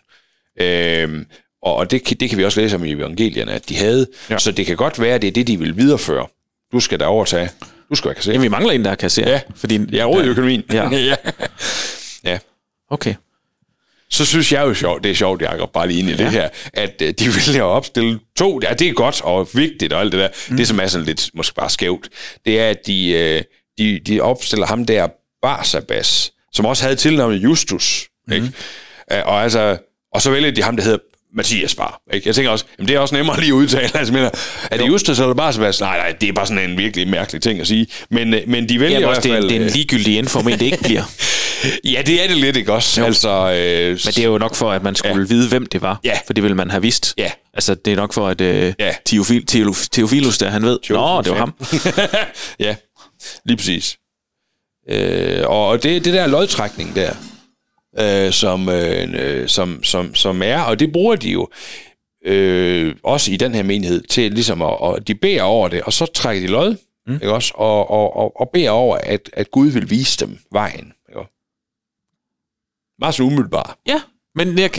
Øhm, og det, kan- det kan vi også læse om i evangelierne, at de havde. Ja. Ja. Så det kan godt være, at det er det, de vil videreføre. Du skal da overtage. Du skal være kasserer. Jamen, vi mangler en, der er kasserer. Ja. fordi, Jeg er råd i økonomien. Ja. [LAUGHS] ja. ja. Okay. Så synes jeg jo sjovt, det er sjovt, Jacob, bare lige ind i ja. det her, at øh, de [LAUGHS] vælger at opstille to, ja, det er godt og vigtigt og alt det der. Mm. Det, som er sådan lidt, måske bare skævt, det er, at de, øh, de, de opstiller ham der, Barsabas, som også havde tilnavnet Justus, mm. ikke? Øh, Og, altså, og så vælger de ham, der hedder Mathias bare. Ikke? Jeg tænker også, jamen det er også nemmere lige at udtale. Altså, mener, er det Justus eller bare Sebastian? Nej, nej, det er bare sådan en virkelig mærkelig ting at sige. Men, øh, men de vælger Ja, i hvert fald... det, det er en øh, ligegyldig info, men det ikke bliver. [LAUGHS] Ja, det er det lidt, ikke også? Altså, øh, Men det er jo nok for, at man skulle ja. vide, hvem det var. Ja. For det ville man have vidst. Ja. Altså, det er nok for, at øh, Ja. Teofil, Teof- Teofilus, der han ved, Nå, det var ham. [LAUGHS] ja, lige præcis. Øh, og det, det der lodtrækning der, øh, som, øh, øh, som, som, som er, og det bruger de jo øh, også i den her menighed, til ligesom at, og de beder over det, og så trækker de lod, mm. ikke også? Og, og, og, og beder over, at, at Gud vil vise dem vejen. Ikke? Meget så umiddelbart. Ja, men jeg,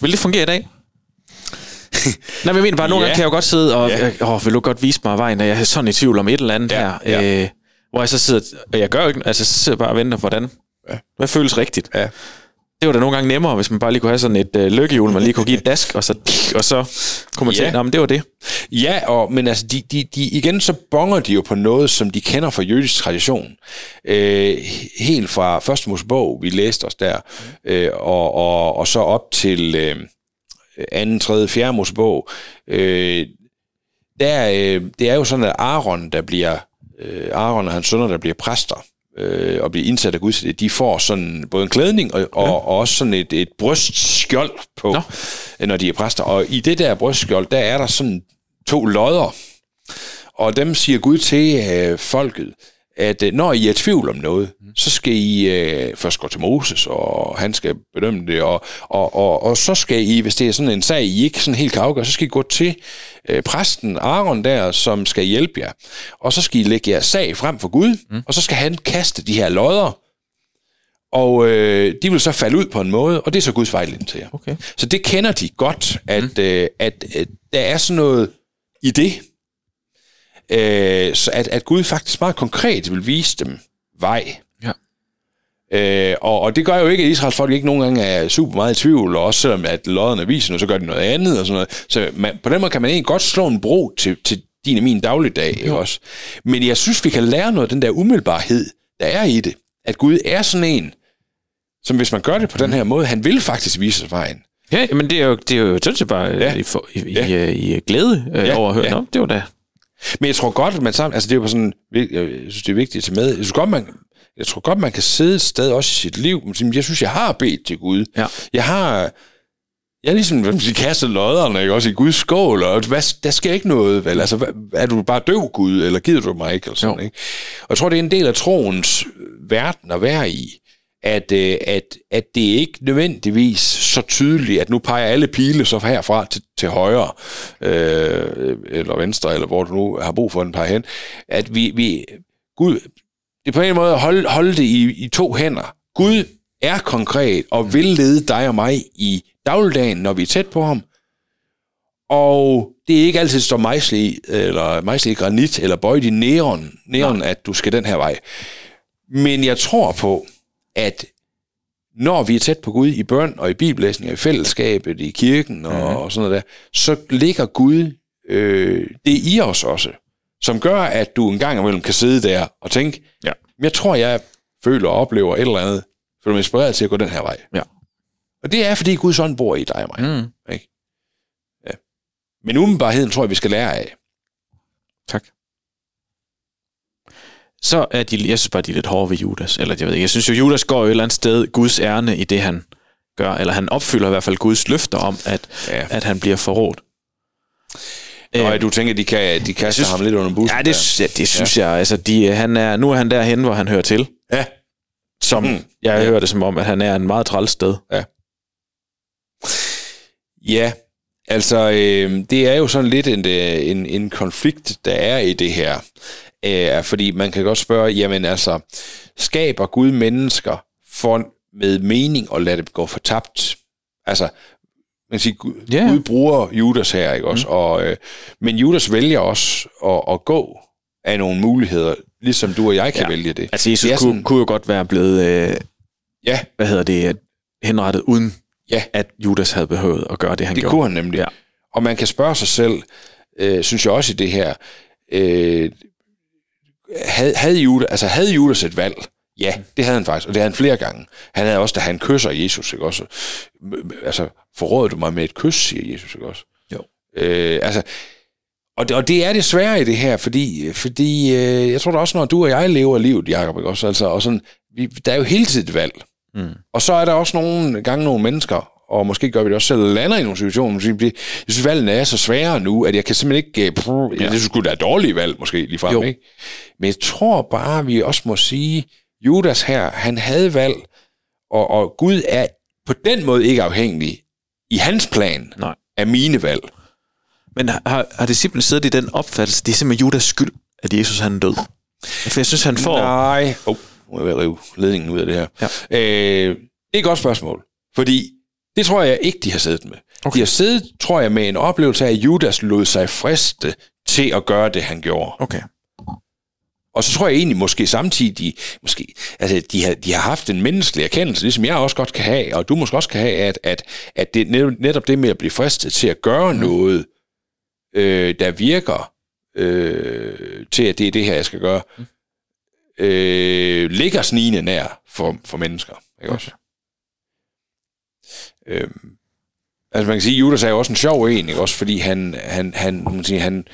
vil det fungere i dag? [LAUGHS] Nej, men jeg mener bare, nogle Ja. gange kan jeg jo godt sidde og, Ja. åh, vil du godt vise mig vejen, og jeg er sådan i tvivl om et eller andet Ja, her. ja. Øh, hvor jeg så sidder, og jeg gør jo ikke, altså så sidder jeg bare og venter, hvordan, Ja. hvad føles rigtigt? Ja. Det var da nogle gange nemmere, hvis man bare lige kunne have sådan et øh, lykkehjul, man lige kunne give et dask, og så, og så kunne man Ja. tænke, men det var det. Ja, og, men altså, de, de, de, igen så bonger de jo på noget, som de kender fra jødisk tradition. Øh, helt fra første Mosebog, vi læste os der, øh, og, og, og så op til øh, anden, tredje, fjerde Mosebog. Øh, der, øh, det er jo sådan, at Aaron, der bliver, øh, Aaron og hans sønner, der bliver præster, øh, og bliver indsat af Gud, de får sådan både en klædning og, og, og også sådan et, et brystskjold på, Nå. når de er præster. Og i det der brystskjold, der er der sådan to lodder, og dem siger Gud til øh, folket, at øh, når I er i tvivl om noget, så skal I øh, først gå til Moses, og han skal bedømme det, og, og, og, og så skal I, hvis det er sådan en sag, I ikke sådan helt kan afgøre, så skal I gå til øh, præsten Aaron der, som skal hjælpe jer. Og så skal I lægge jeres sag frem for Gud, mm. og så skal han kaste de her lodder, og øh, de vil så falde ud på en måde, og det er så Guds vejledning til jer. Okay. Så det kender de godt, at, mm. øh, at, at der er sådan noget i det, øh, så at, at Gud faktisk meget konkret vil vise dem vej. Ja. Øh, og, og det gør jo ikke, at Israels folk ikke nogen gange er super meget i tvivl, og også selvom at lodderne viser noget, så gør de noget andet og sådan noget. Så man, på den måde kan man egentlig godt slå en bro til, til din og min dagligdag, ikke også? Men jeg synes, vi kan lære noget af den der umiddelbarhed, der er i det. At Gud er sådan en, som hvis man gør det på den her måde, han vil faktisk vise os vejen. Ja, men det er jo, det er jo sådan set bare Ja. ja. i, i, Ja. i, i glæde øh, Ja, over at høre. ja. Nå, det var da. Men jeg tror godt, at man sammen, altså det er jo sådan, jeg synes, det er vigtigt at tage med. Jeg tror godt, man, jeg tror godt, man kan sidde et sted også i sit liv. men Jeg synes, jeg har bedt til Gud. Ja. Jeg har, jeg er ligesom, hvad man siger, kastet lodderne, ikke? også i Guds skål, og hvad, der sker ikke noget, vel? Altså, hvad, er du bare døv, Gud, eller gider du mig ikke, eller sådan, Jo. ikke? Og jeg tror, det er en del af troens verden at være i, at, øh, at, at det ikke nødvendigvis så tydeligt, at nu peger alle pile så herfra til, til højre, øh, eller venstre, eller hvor du nu har brug for den peger hen, at vi, vi Gud, det er på en måde at holde, holde det i, i to hænder. Gud er konkret og vil lede dig og mig i dagligdagen, når vi er tæt på ham. Og det er ikke altid står mejsle i, eller mejsle i granit, eller bøjet i neon, neon at du skal den her vej. Men jeg tror på, at når vi er tæt på Gud i bøn og i bibellæsning og i fællesskabet, i kirken og, mm. og sådan noget der, så ligger Gud øh, det i os også, som gør, at du en gang imellem kan sidde der og tænke, Ja. jeg tror, jeg føler og oplever et eller andet, føler mig inspireret til at gå den her vej. Ja. Og det er, fordi Guds ånd bor i dig og mig. Mm. Ikke? Ja. Men umiddelbarheden tror jeg, vi skal lære af. Tak. Så er de, jeg synes bare, de er lidt hårde ved Judas. Eller jeg ved ikke, jeg synes jo, Judas går jo et eller andet sted Guds ærne i det, han gør. Eller han opfylder i hvert fald Guds løfter om, at, Ja. ja. at han bliver forrådt. Og du tænker, de, kan, de kaster synes- ham lidt under bussen? Ja, det, synes jeg, det synes ja. jeg. Altså, de, han er, nu er han derhen, hvor han hører til. Ja. Som Mm. jeg Ja. hører det som om, at han er en meget træls sted. Ja, altså øh, det er jo sådan lidt en, øh, en, en konflikt, der er i det her. Øh, fordi man kan godt spørge, jamen altså, skaber Gud mennesker for med mening og lade dem gå fortabt? Altså, man kan sige, Gud, yeah. Gud bruger Judas her, ikke også? Mm. Og, øh, men Judas vælger også at, at gå af nogle muligheder, ligesom du og jeg kan ja. Vælge det. Altså, Jesus Det kunne, sådan- kunne jo godt være blevet, øh, Ja, hvad hedder det, henrettet, uden Ja. at Judas havde behøvet at gøre det, han det gjorde. kunne han nemlig. Ja. Og man kan spørge sig selv, øh, synes jeg også i det her, øh, havde, havde, Judas, altså havde Judas et valg? Ja, det havde han faktisk, og det havde han flere gange. Han havde også, da han kysser Jesus, ikke også? Altså, forråder du mig med et kys, siger Jesus, ikke også? Jo. Øh, altså, og det, og det er det svære i det her, fordi, fordi øh, jeg tror da også, når du og jeg lever livet, Jacob, ikke også? Altså, og sådan, vi, der er jo hele tiden et valg. Mm. Og så er der også nogle gange nogle mennesker, og måske gør vi det også selv, lander i nogle situationer, måske, jeg synes, valgene er så svære nu, at jeg kan simpelthen ikke... Øh, Prøv, ja. Det skulle da dårlige valg, måske, lige frem, ikke? Men jeg tror bare, vi også må sige, Judas her, han havde valg, og, og Gud er på den måde ikke afhængig i hans plan Nej. af mine valg. Men har, har disciplen siddet i den opfattelse, det er simpelthen Judas skyld, at Jesus han er død? For jeg synes, han får... Nej. Oh, nu er jeg ved at rive ledningen ud af det her. Ja. Øh, det er et godt spørgsmål, fordi det tror jeg ikke, de har siddet med. Okay. De har siddet, tror jeg, med en oplevelse af, at Judas lod sig friste til at gøre det, han gjorde. Okay. Og så tror jeg egentlig måske samtidig, måske, altså de har, de har haft en menneskelig erkendelse, ligesom jeg også godt kan have, og du måske også kan have, at, at, at det netop, det med at blive fristet til at gøre noget, øh, der virker øh, til, at det er det her, jeg skal gøre, mm. øh, ligger snigende nær for, for mennesker. Ikke også? Øh, altså man kan sige, Judas er jo også en sjov en, ikke også? Fordi han, han, han, man siger, han,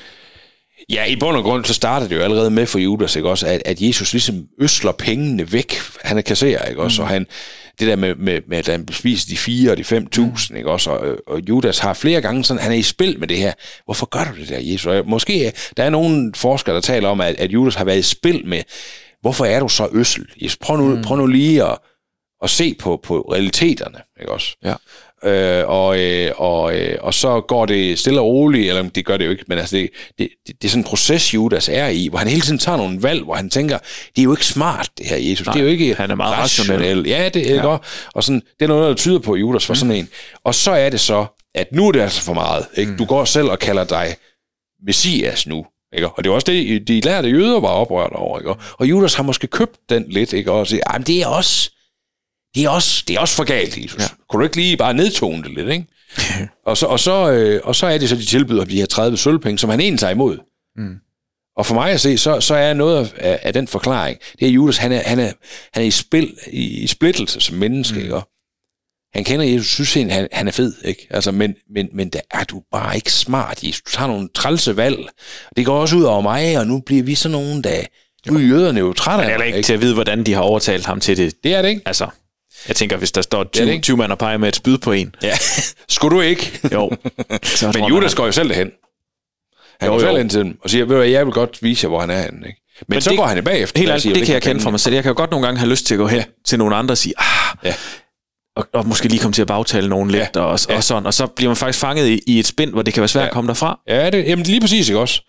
Ja, i bund og grund, så starter det jo allerede med for Judas, ikke også, at, at Jesus ligesom øsler pengene væk. Han er kasserer, ikke også, mm. og han, det der med, med, med, at han spiser de fire og de fem tusind, ikke også, og, og Judas har flere gange sådan, han er i spil med det her. Hvorfor gør du det der, Jesus? Og måske, der er nogle forskere, der taler om, at, at Judas har været i spil med, hvorfor er du så øssel? Jesus, prøv nu, mm. prøv nu lige at, at se på, på realiteterne, ikke også? Ja. Øh, og, øh, og, øh, og så går det stille og roligt, eller det gør det jo ikke, men altså det, det, det, det er sådan en proces, Judas er i, hvor han hele tiden tager nogle valg, hvor han tænker, det er jo ikke smart, det her Jesus. Nej, det er jo ikke han er meget rationel. Ja, det er ja. Godt. Og sådan, det er noget, der tyder på, at Judas var mm. sådan en. Og så er det så, at nu er det altså for meget. Ikke? Mm. Du går selv og kalder dig Messias nu. Ikke? Og det var også det, de lærte jøder var oprørt over. Ikke? Og Judas har måske købt den lidt, ikke? og siger, det er også det er også, det er også for galt, Jesus. Ja. Kunne du ikke lige bare nedtone det lidt, ikke? [LAUGHS] og, så, og, så, øh, og så er det så, de tilbyder de her 30 sølvpenge, som han egentlig tager imod. Mm. Og for mig at se, så, så er noget af, af den forklaring, det er Judas, han er, han er, han er i, spil, i, i splittelse som menneske, mm. ikke? Han kender Jesus, synes han, han, han er fed, ikke? Altså, men, men, men der er du bare ikke smart, Jesus. Du tager nogle trælse valg. Det går også ud over mig, og nu bliver vi sådan nogen, der... Nu er jøderne jo trætte af ikke, ikke til at vide, hvordan de har overtalt ham til det. Det er det ikke. Altså, jeg tænker, hvis der står 20, ja, 20 mand og peger med et spyd på en. Ja, [LAUGHS] skulle du ikke? Jo. [LAUGHS] Så Men Judas går jo selv derhen. Han jo, går selv hen til dem og siger, ved du jeg vil godt vise jer, hvor han er henne. Ikke? Men, Men så det, går han bagefter. Helt ærligt, det, det kan jeg kende fra mig selv. Jeg kan jo godt nogle gange have lyst til at gå hen ja. til nogle andre og sige, ah, ja. og, og måske lige komme til at bagtale nogen lidt, ja. og, ja. og sådan. Og så bliver man faktisk fanget i, i et spind, hvor det kan være svært ja. at komme derfra. Ja, det, jamen lige præcis, ikke også?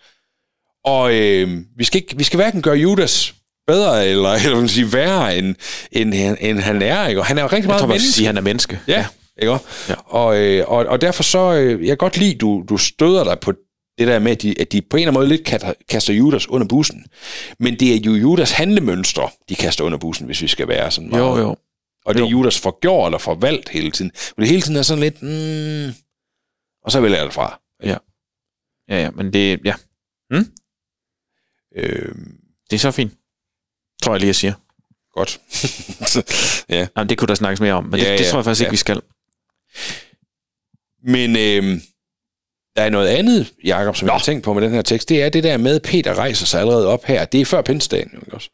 Og øh, vi, skal ikke, vi skal hverken gøre Judas bedre, eller, [LAUGHS] eller man sige, værre, end, end, end han er. Ikke? Og han er jo rigtig meget jeg tror, menneske. Sige, han er menneske. Ja, ja. ikke ja. Og, øh, og, og derfor så, øh, jeg kan godt lide, du, du støder dig på det der med, at de, at de på en eller anden måde lidt kaster Judas under bussen. Men det er jo Judas handlemønstre, de kaster under bussen, hvis vi skal være sådan meget. Jo, jo. Og det er Judas forgjort eller forvalgt hele tiden. Men det hele tiden er sådan lidt, mm, og så vælger jeg det fra. Ja. Ja, ja, men det, ja. Hmm? Øh, det er så fint. Tror jeg lige, jeg siger. Godt. [LAUGHS] ja. Jamen, det kunne der snakkes mere om, men ja, det, det ja, tror jeg faktisk ja. ikke, vi skal. Men øh, der er noget andet, Jacob, som Nå. jeg har tænkt på med den her tekst. Det er det der med, at Peter rejser sig allerede op her. Det er før pinsedagen, ikke også?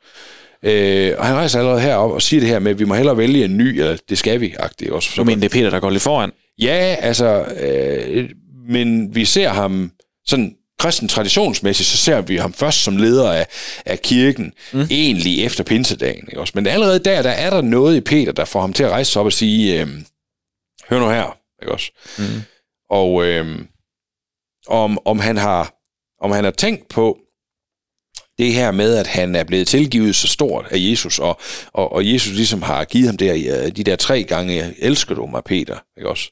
Øh, og han rejser allerede herop og siger det her med, at vi må hellere vælge en ny, eller det skal vi, agtigt også. Du mener, det er Peter, der går lidt foran? Ja, altså, øh, men vi ser ham sådan kristen traditionsmæssigt, så ser vi ham først som leder af, af kirken, mm. egentlig efter pinsedagen. Ikke også? Men allerede der, der er der noget i Peter, der får ham til at rejse sig op og sige, øh, hør nu her, ikke også? Mm. Og øh, om, om, han har, om han har tænkt på det her med, at han er blevet tilgivet så stort af Jesus, og, og, og Jesus ligesom har givet ham der, de der tre gange, elsker du mig, Peter, ikke også?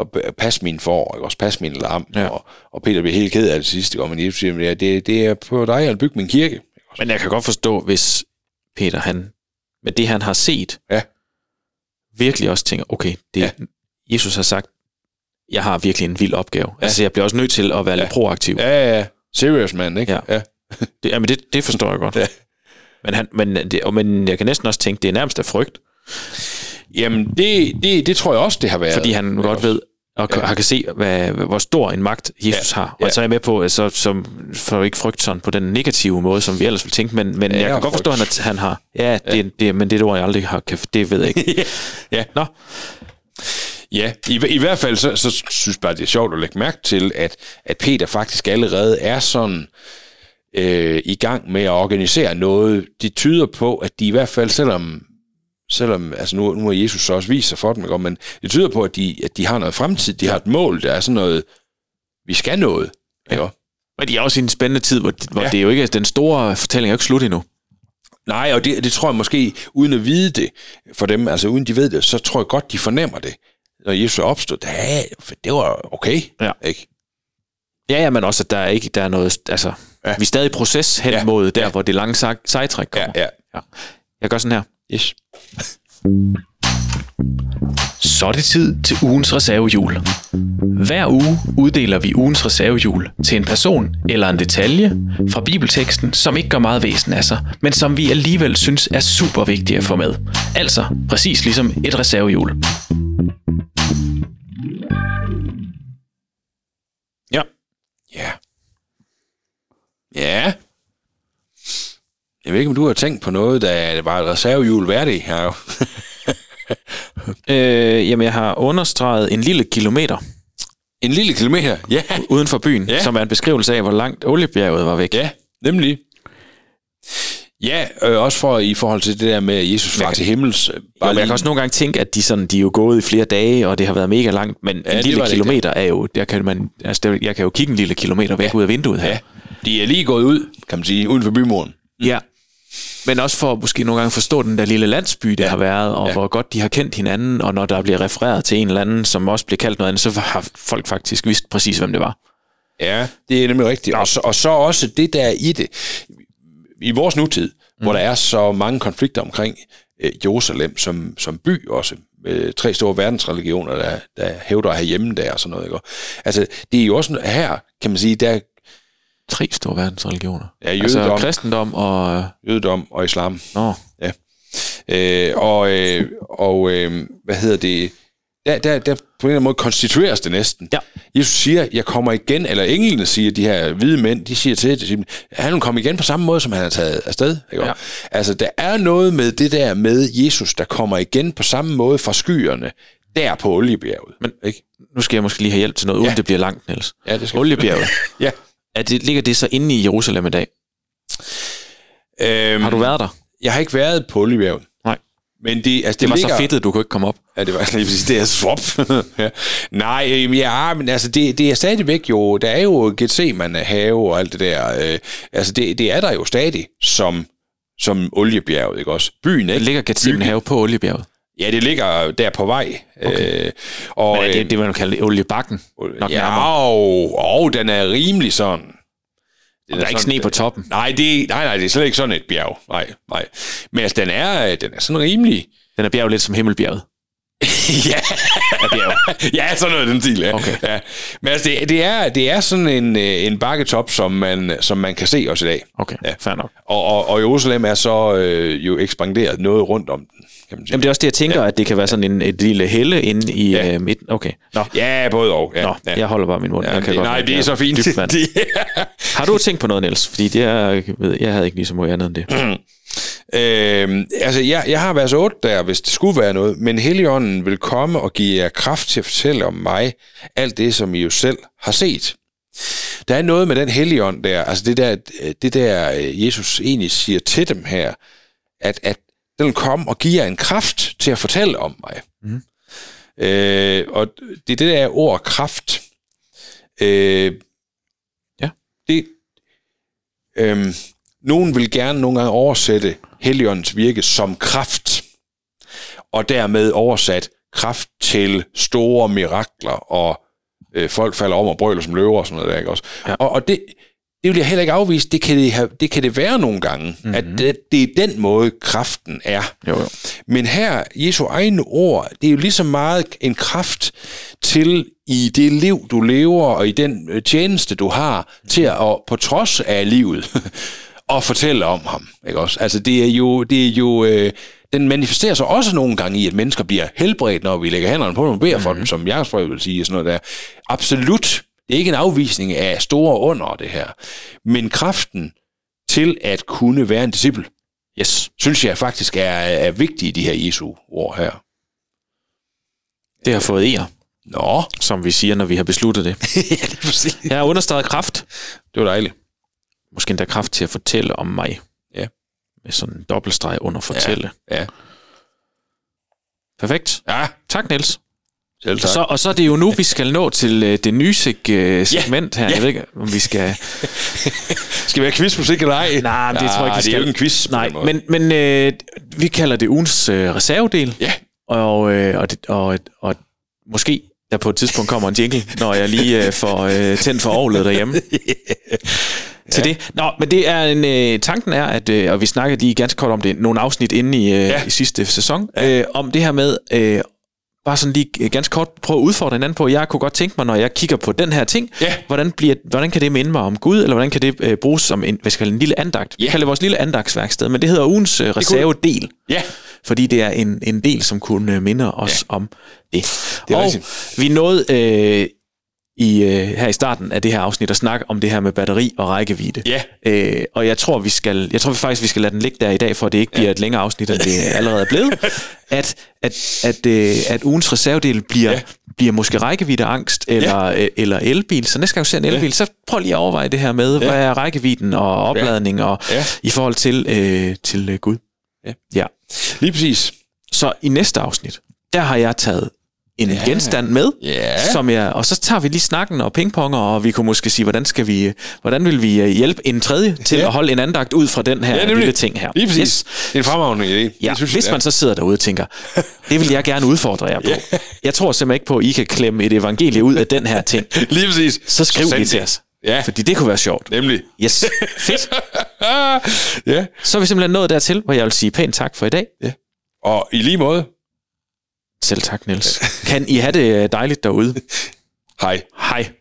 Og pas min for, ikke? også pas min lam, ja. og, og Peter bliver helt ked af det sidste, og men Jesus siger, det, det er på dig at bygge min kirke. Men jeg kan godt forstå, hvis Peter, han, med det han har set, ja. virkelig også tænker, okay, det, ja. Jesus har sagt, jeg har virkelig en vild opgave. Ja. Altså, jeg bliver også nødt til at være ja. lidt proaktiv. Ja, ja, ja. Serious man, ikke? Ja. ja. det, jamen, det, det forstår jeg godt. Ja. Men, han, men, det, og- men jeg kan næsten også tænke, det er nærmest af frygt, Jamen, det, det, det tror jeg også, det har været. fordi han godt ved, og ja. kan se, hvad, hvor stor en magt Jesus ja. har. Og Ja. så er jeg med på, så, som, for ikke frygt sådan på den negative måde, som vi ellers vil tænke, men, men Ja, jeg kan godt forstå, at han har... Ja, det, det, men det er et ord, jeg aldrig har... Det ved jeg ikke. [LAUGHS] ja. Nå, Ja, i, i hvert fald så, så synes jeg bare, det er sjovt at lægge mærke til, at, at Peter faktisk allerede er sådan øh, i gang med at organisere noget. Det tyder på, at de i hvert fald, selvom, selvom altså nu, nu har Jesus så også vist sig for dem, ikke? men det tyder på, at de, at de har noget fremtid, de har et mål, der er sådan noget, vi skal noget. Ikke? men de er også i en spændende tid, hvor, hvor Ja. ja. det er jo ikke... Den store fortælling er jo ikke slut endnu. Nej, og det, det tror jeg måske, uden at vide det for dem, altså uden de ved det, så tror jeg godt, de fornemmer det. Når Jesus er opstået, ja, det var okay. Ja. Ikke? Ja, ja, men også, at der er ikke der er noget... Altså, Ja. ja. vi er stadig i proces hen Ja. ja. mod der, Ja. ja. hvor det lange sej, sejtræk Ja, kommer. ja. ja. Jeg gør sådan her. Yes. Så er det tid til ugens reservehjul. Hver uge uddeler vi ugens reservehjul til en person eller en detalje fra bibelteksten, som ikke gør meget væsen af sig, men som vi alligevel synes er super vigtige at få med. Altså præcis ligesom et reservehjul. Ja. Ja. Ja. Jeg ved ikke, om du har tænkt på noget, der var et reservehjul værdig her. jo. Øh, jamen, jeg har understreget en lille kilometer en lille kilometer. Ja. uden for byen, Ja. som er en beskrivelse af, hvor langt oliebjerget var væk. Ja, nemlig. Ja, øh, også for i forhold til det der med, at Jesus kan- til himmels. øh, Jo, Bare men jeg kan også nogle gange tænke, at de, sådan, de er jo gået i flere dage, og det har været mega langt, men Ja, en lille var kilometer er jo, der kan man, altså, der, jeg kan jo kigge en lille kilometer væk ja. ud af vinduet her. Ja, de er lige gået ud, kan man sige, uden for bymuren. Ja. Men også for måske nogle gange forstå den der lille landsby, der Ja. har været, og Ja. hvor godt de har kendt hinanden, og når der bliver refereret til en eller anden, som også bliver kaldt noget andet, så har folk faktisk vidst præcis, hvem det var. Ja, det er nemlig rigtigt. Og så, og så også det der i det. I vores nutid, mm. hvor der er så mange konflikter omkring øh, Jerusalem som, som by også, med tre store verdensreligioner, der, der hævder at have hjemme der og sådan noget. Ikke? Altså, det er jo også her, kan man sige, der Tre store verdensreligioner. Ja, Altså jødedom. kristendom og... jødedom og islam. Nå, Øh, og øh, og øh, hvad hedder det? Der, der, der på en eller anden måde konstitueres det næsten. Ja. Jesus siger, jeg kommer igen, eller englene siger, de her hvide mænd, de siger til det, han vil komme igen på samme måde, som han er taget afsted. Ikke? Ja. Altså, der er noget med det der med Jesus, der kommer igen på samme måde fra skyerne, der på oliebjerget. Men- ikke? nu skal jeg måske lige have hjælp til noget, uden Ja. det bliver langt, Niels. Ja, det skal Oliebjerget. [LAUGHS] Ja. Er det, ligger det så inde i Jerusalem i dag? Øhm, Har du været der? Jeg har ikke været på oliebjerget. Nej. Men det, altså, Det var ligger, så fedtet, du kunne ikke komme op. Ja, det var [LAUGHS] lige præcis det, er swap. ja. Nej, øh, ja, men altså, det, det er stadigvæk jo, der er jo Gethsemane have og alt det der. Øh, altså, det, det er der jo stadig som, som oliebjerget, ikke også? Byen, Det ikke? ligger Gethsemane have på oliebjerget. Ja, det ligger der på vej. Okay. Øh, og, Men er øh, det, det man kalder oliebakken? Nok ja, og, og den er rimelig sådan. Der er ikke sne på toppen. Nej, det, nej, nej, det er slet ikke sådan et bjerg. Nej, nej. Men altså, den er, den er sådan rimelig. Den er bjerget lidt som Himmelbjerget. [LAUGHS] ja, Er [LAUGHS] ja, sådan noget den stil, ja. Okay. ja. Men altså, det, det, er, det er sådan en, øh, en bakketop, som man, som man kan se også i dag. Okay, ja. fair nok. Og, og, og Jerusalem er så øh, jo ekspanderet noget rundt om den, kan man sige. Jamen det er også det, jeg tænker, ja. at det kan være sådan en, et lille helle inde i Ja. ja. øh, midten. Okay, nå. Ja, både og. Ja, Nå, ja. jeg holder bare min mund. Ja, jeg kan det, godt nej, det er så fint. dybt. [LAUGHS] Det, Har du tænkt på noget, Niels? Fordi det er, ved, jeg havde ikke lige så meget andet end det. øh, altså, jeg, jeg har vers 8 der, hvis det skulle være noget, men Helligånden vil komme og give jer kraft til at fortælle om mig alt det, som I jo selv har set. Der er noget med den helligånd der, altså det der, det der øh, Jesus egentlig siger til dem her, at, at den vil komme og give jer en kraft til at fortælle om mig. Mm. Øh, og det er det der ord kraft. Øh, Ja. Det, øh, nogen vil gerne nogle gange oversætte Helligåndens virke som kraft, og dermed oversat kraft til store mirakler, og øh, folk falder om og brøler som løver og sådan noget der, ikke også? Ja. Og, og det, det vil jeg heller ikke afvise. Det kan det, have, det, kan det være nogle gange, mm-hmm. at det, det er den måde, kraften er. Jo, jo. Men her, Jesu egne ord, det er jo lige så meget en kraft til i det liv, du lever, og i den øh, tjeneste, du har, til at, på trods af livet, [LAUGHS] og fortælle om ham. Ikke også? Altså, det er jo... Det er jo øh, den manifesterer sig også nogle gange i, at mennesker bliver helbredt, når vi lægger hænderne på dem og beder for dem, som Jakobsbrev vil sige, sådan noget der. Absolut. Det er ikke en afvisning af store under, det her. Men kraften til at kunne være en disciple, Yes. synes jeg faktisk er, er vigtig i de her Jesu ord her. Det har fået er, Nå, som vi siger, når vi har besluttet det. [LAUGHS] ja, det er præcis. Jeg har understreget kraft. Det var dejligt. Måske endda kraft til at fortælle om mig. Ja. Med sådan en dobbeltstreg under fortælle. Ja, Perfekt. ja Tak, Niels. Selv tak. Så, og så er det jo nu, vi skal nå til øh, det nye seg, øh, segment her. Ja. Jeg ved ikke, om vi skal... [LAUGHS] Skal vi have quizmusik eller ej? Nej, men det tror jeg ikke, vi det er skal. jo ikke en quiz. Nej, men, men øh, vi kalder det ugens øh, reservedel. Ja, Og, øh, og, det, og, og måske der på et tidspunkt kommer en jingle, når jeg lige øh, får øh, tændt for ovlet derhjemme. [LAUGHS] Til det. Nå, men det er en, øh, tanken er, at, øh, og vi snakkede lige ganske kort om det, nogle afsnit inde i, øh, Ja. i sidste sæson, øh, om det her med, øh, bare sådan lige øh, ganske kort prøve at udfordre hinanden på, jeg kunne godt tænke mig, når jeg kigger på den her ting, Ja. hvordan, bliver, hvordan kan det minde mig om Gud, eller hvordan kan det øh, bruges som en, hvad skal kalde, en lille andagt? Vi Ja. kalder det vores lille andagtsværksted, men det hedder ugens øh, reservedel ja. fordi det er en, en del, som kunne øh, minde os ja. om det. Det er og rigtigt. vi nåede øh, i, øh, her i starten af det her afsnit at snakke om det her med batteri og rækkevidde. Ja. Øh, og jeg tror, vi skal, jeg tror faktisk, vi skal lade den ligge der i dag, for det ikke bliver ja. et længere afsnit, end det [LAUGHS] allerede er blevet. At, at, at, øh, at ugens reservedel bliver. Ja. bliver måske rækkeviddeangst eller, ja. eller elbil. Så næste gang du ser en elbil, ja. så prøv lige at overveje det her med, ja. hvad er rækkevidden og opladning og Ja. i forhold til, øh, til øh, Gud. Ja. ja. Lige præcis. Så i næste afsnit, der har jeg taget en ja. Ja. genstand med, Ja. som jeg, og så tager vi lige snakken og pingponger, og vi kunne måske sige, hvordan skal vi, hvordan vil vi øh, hjælpe en tredje til ja. Ja. at holde en andagt ud fra den her Ja, ja, lille ting her. Lige præcis. Yes. Det er en fremragende idé. Ja, det synes, hvis jeg, man så sidder derude og tænker, det vil jeg gerne udfordre jer på. Ja. [LAUGHS] Jeg tror simpelthen ikke på, at I kan klemme et evangelie ud af den her ting. [LAUGHS] Lige præcis. Så skriv send lige til det. os. Ja, Fordi det kunne være sjovt. nemlig. Yes, fedt. [LAUGHS] ja. Så er vi simpelthen nået dertil, hvor jeg vil sige pænt tak for i dag. Og i lige måde, Selv tak, Niels. [LAUGHS] Kan I have det dejligt derude? hej. Hej.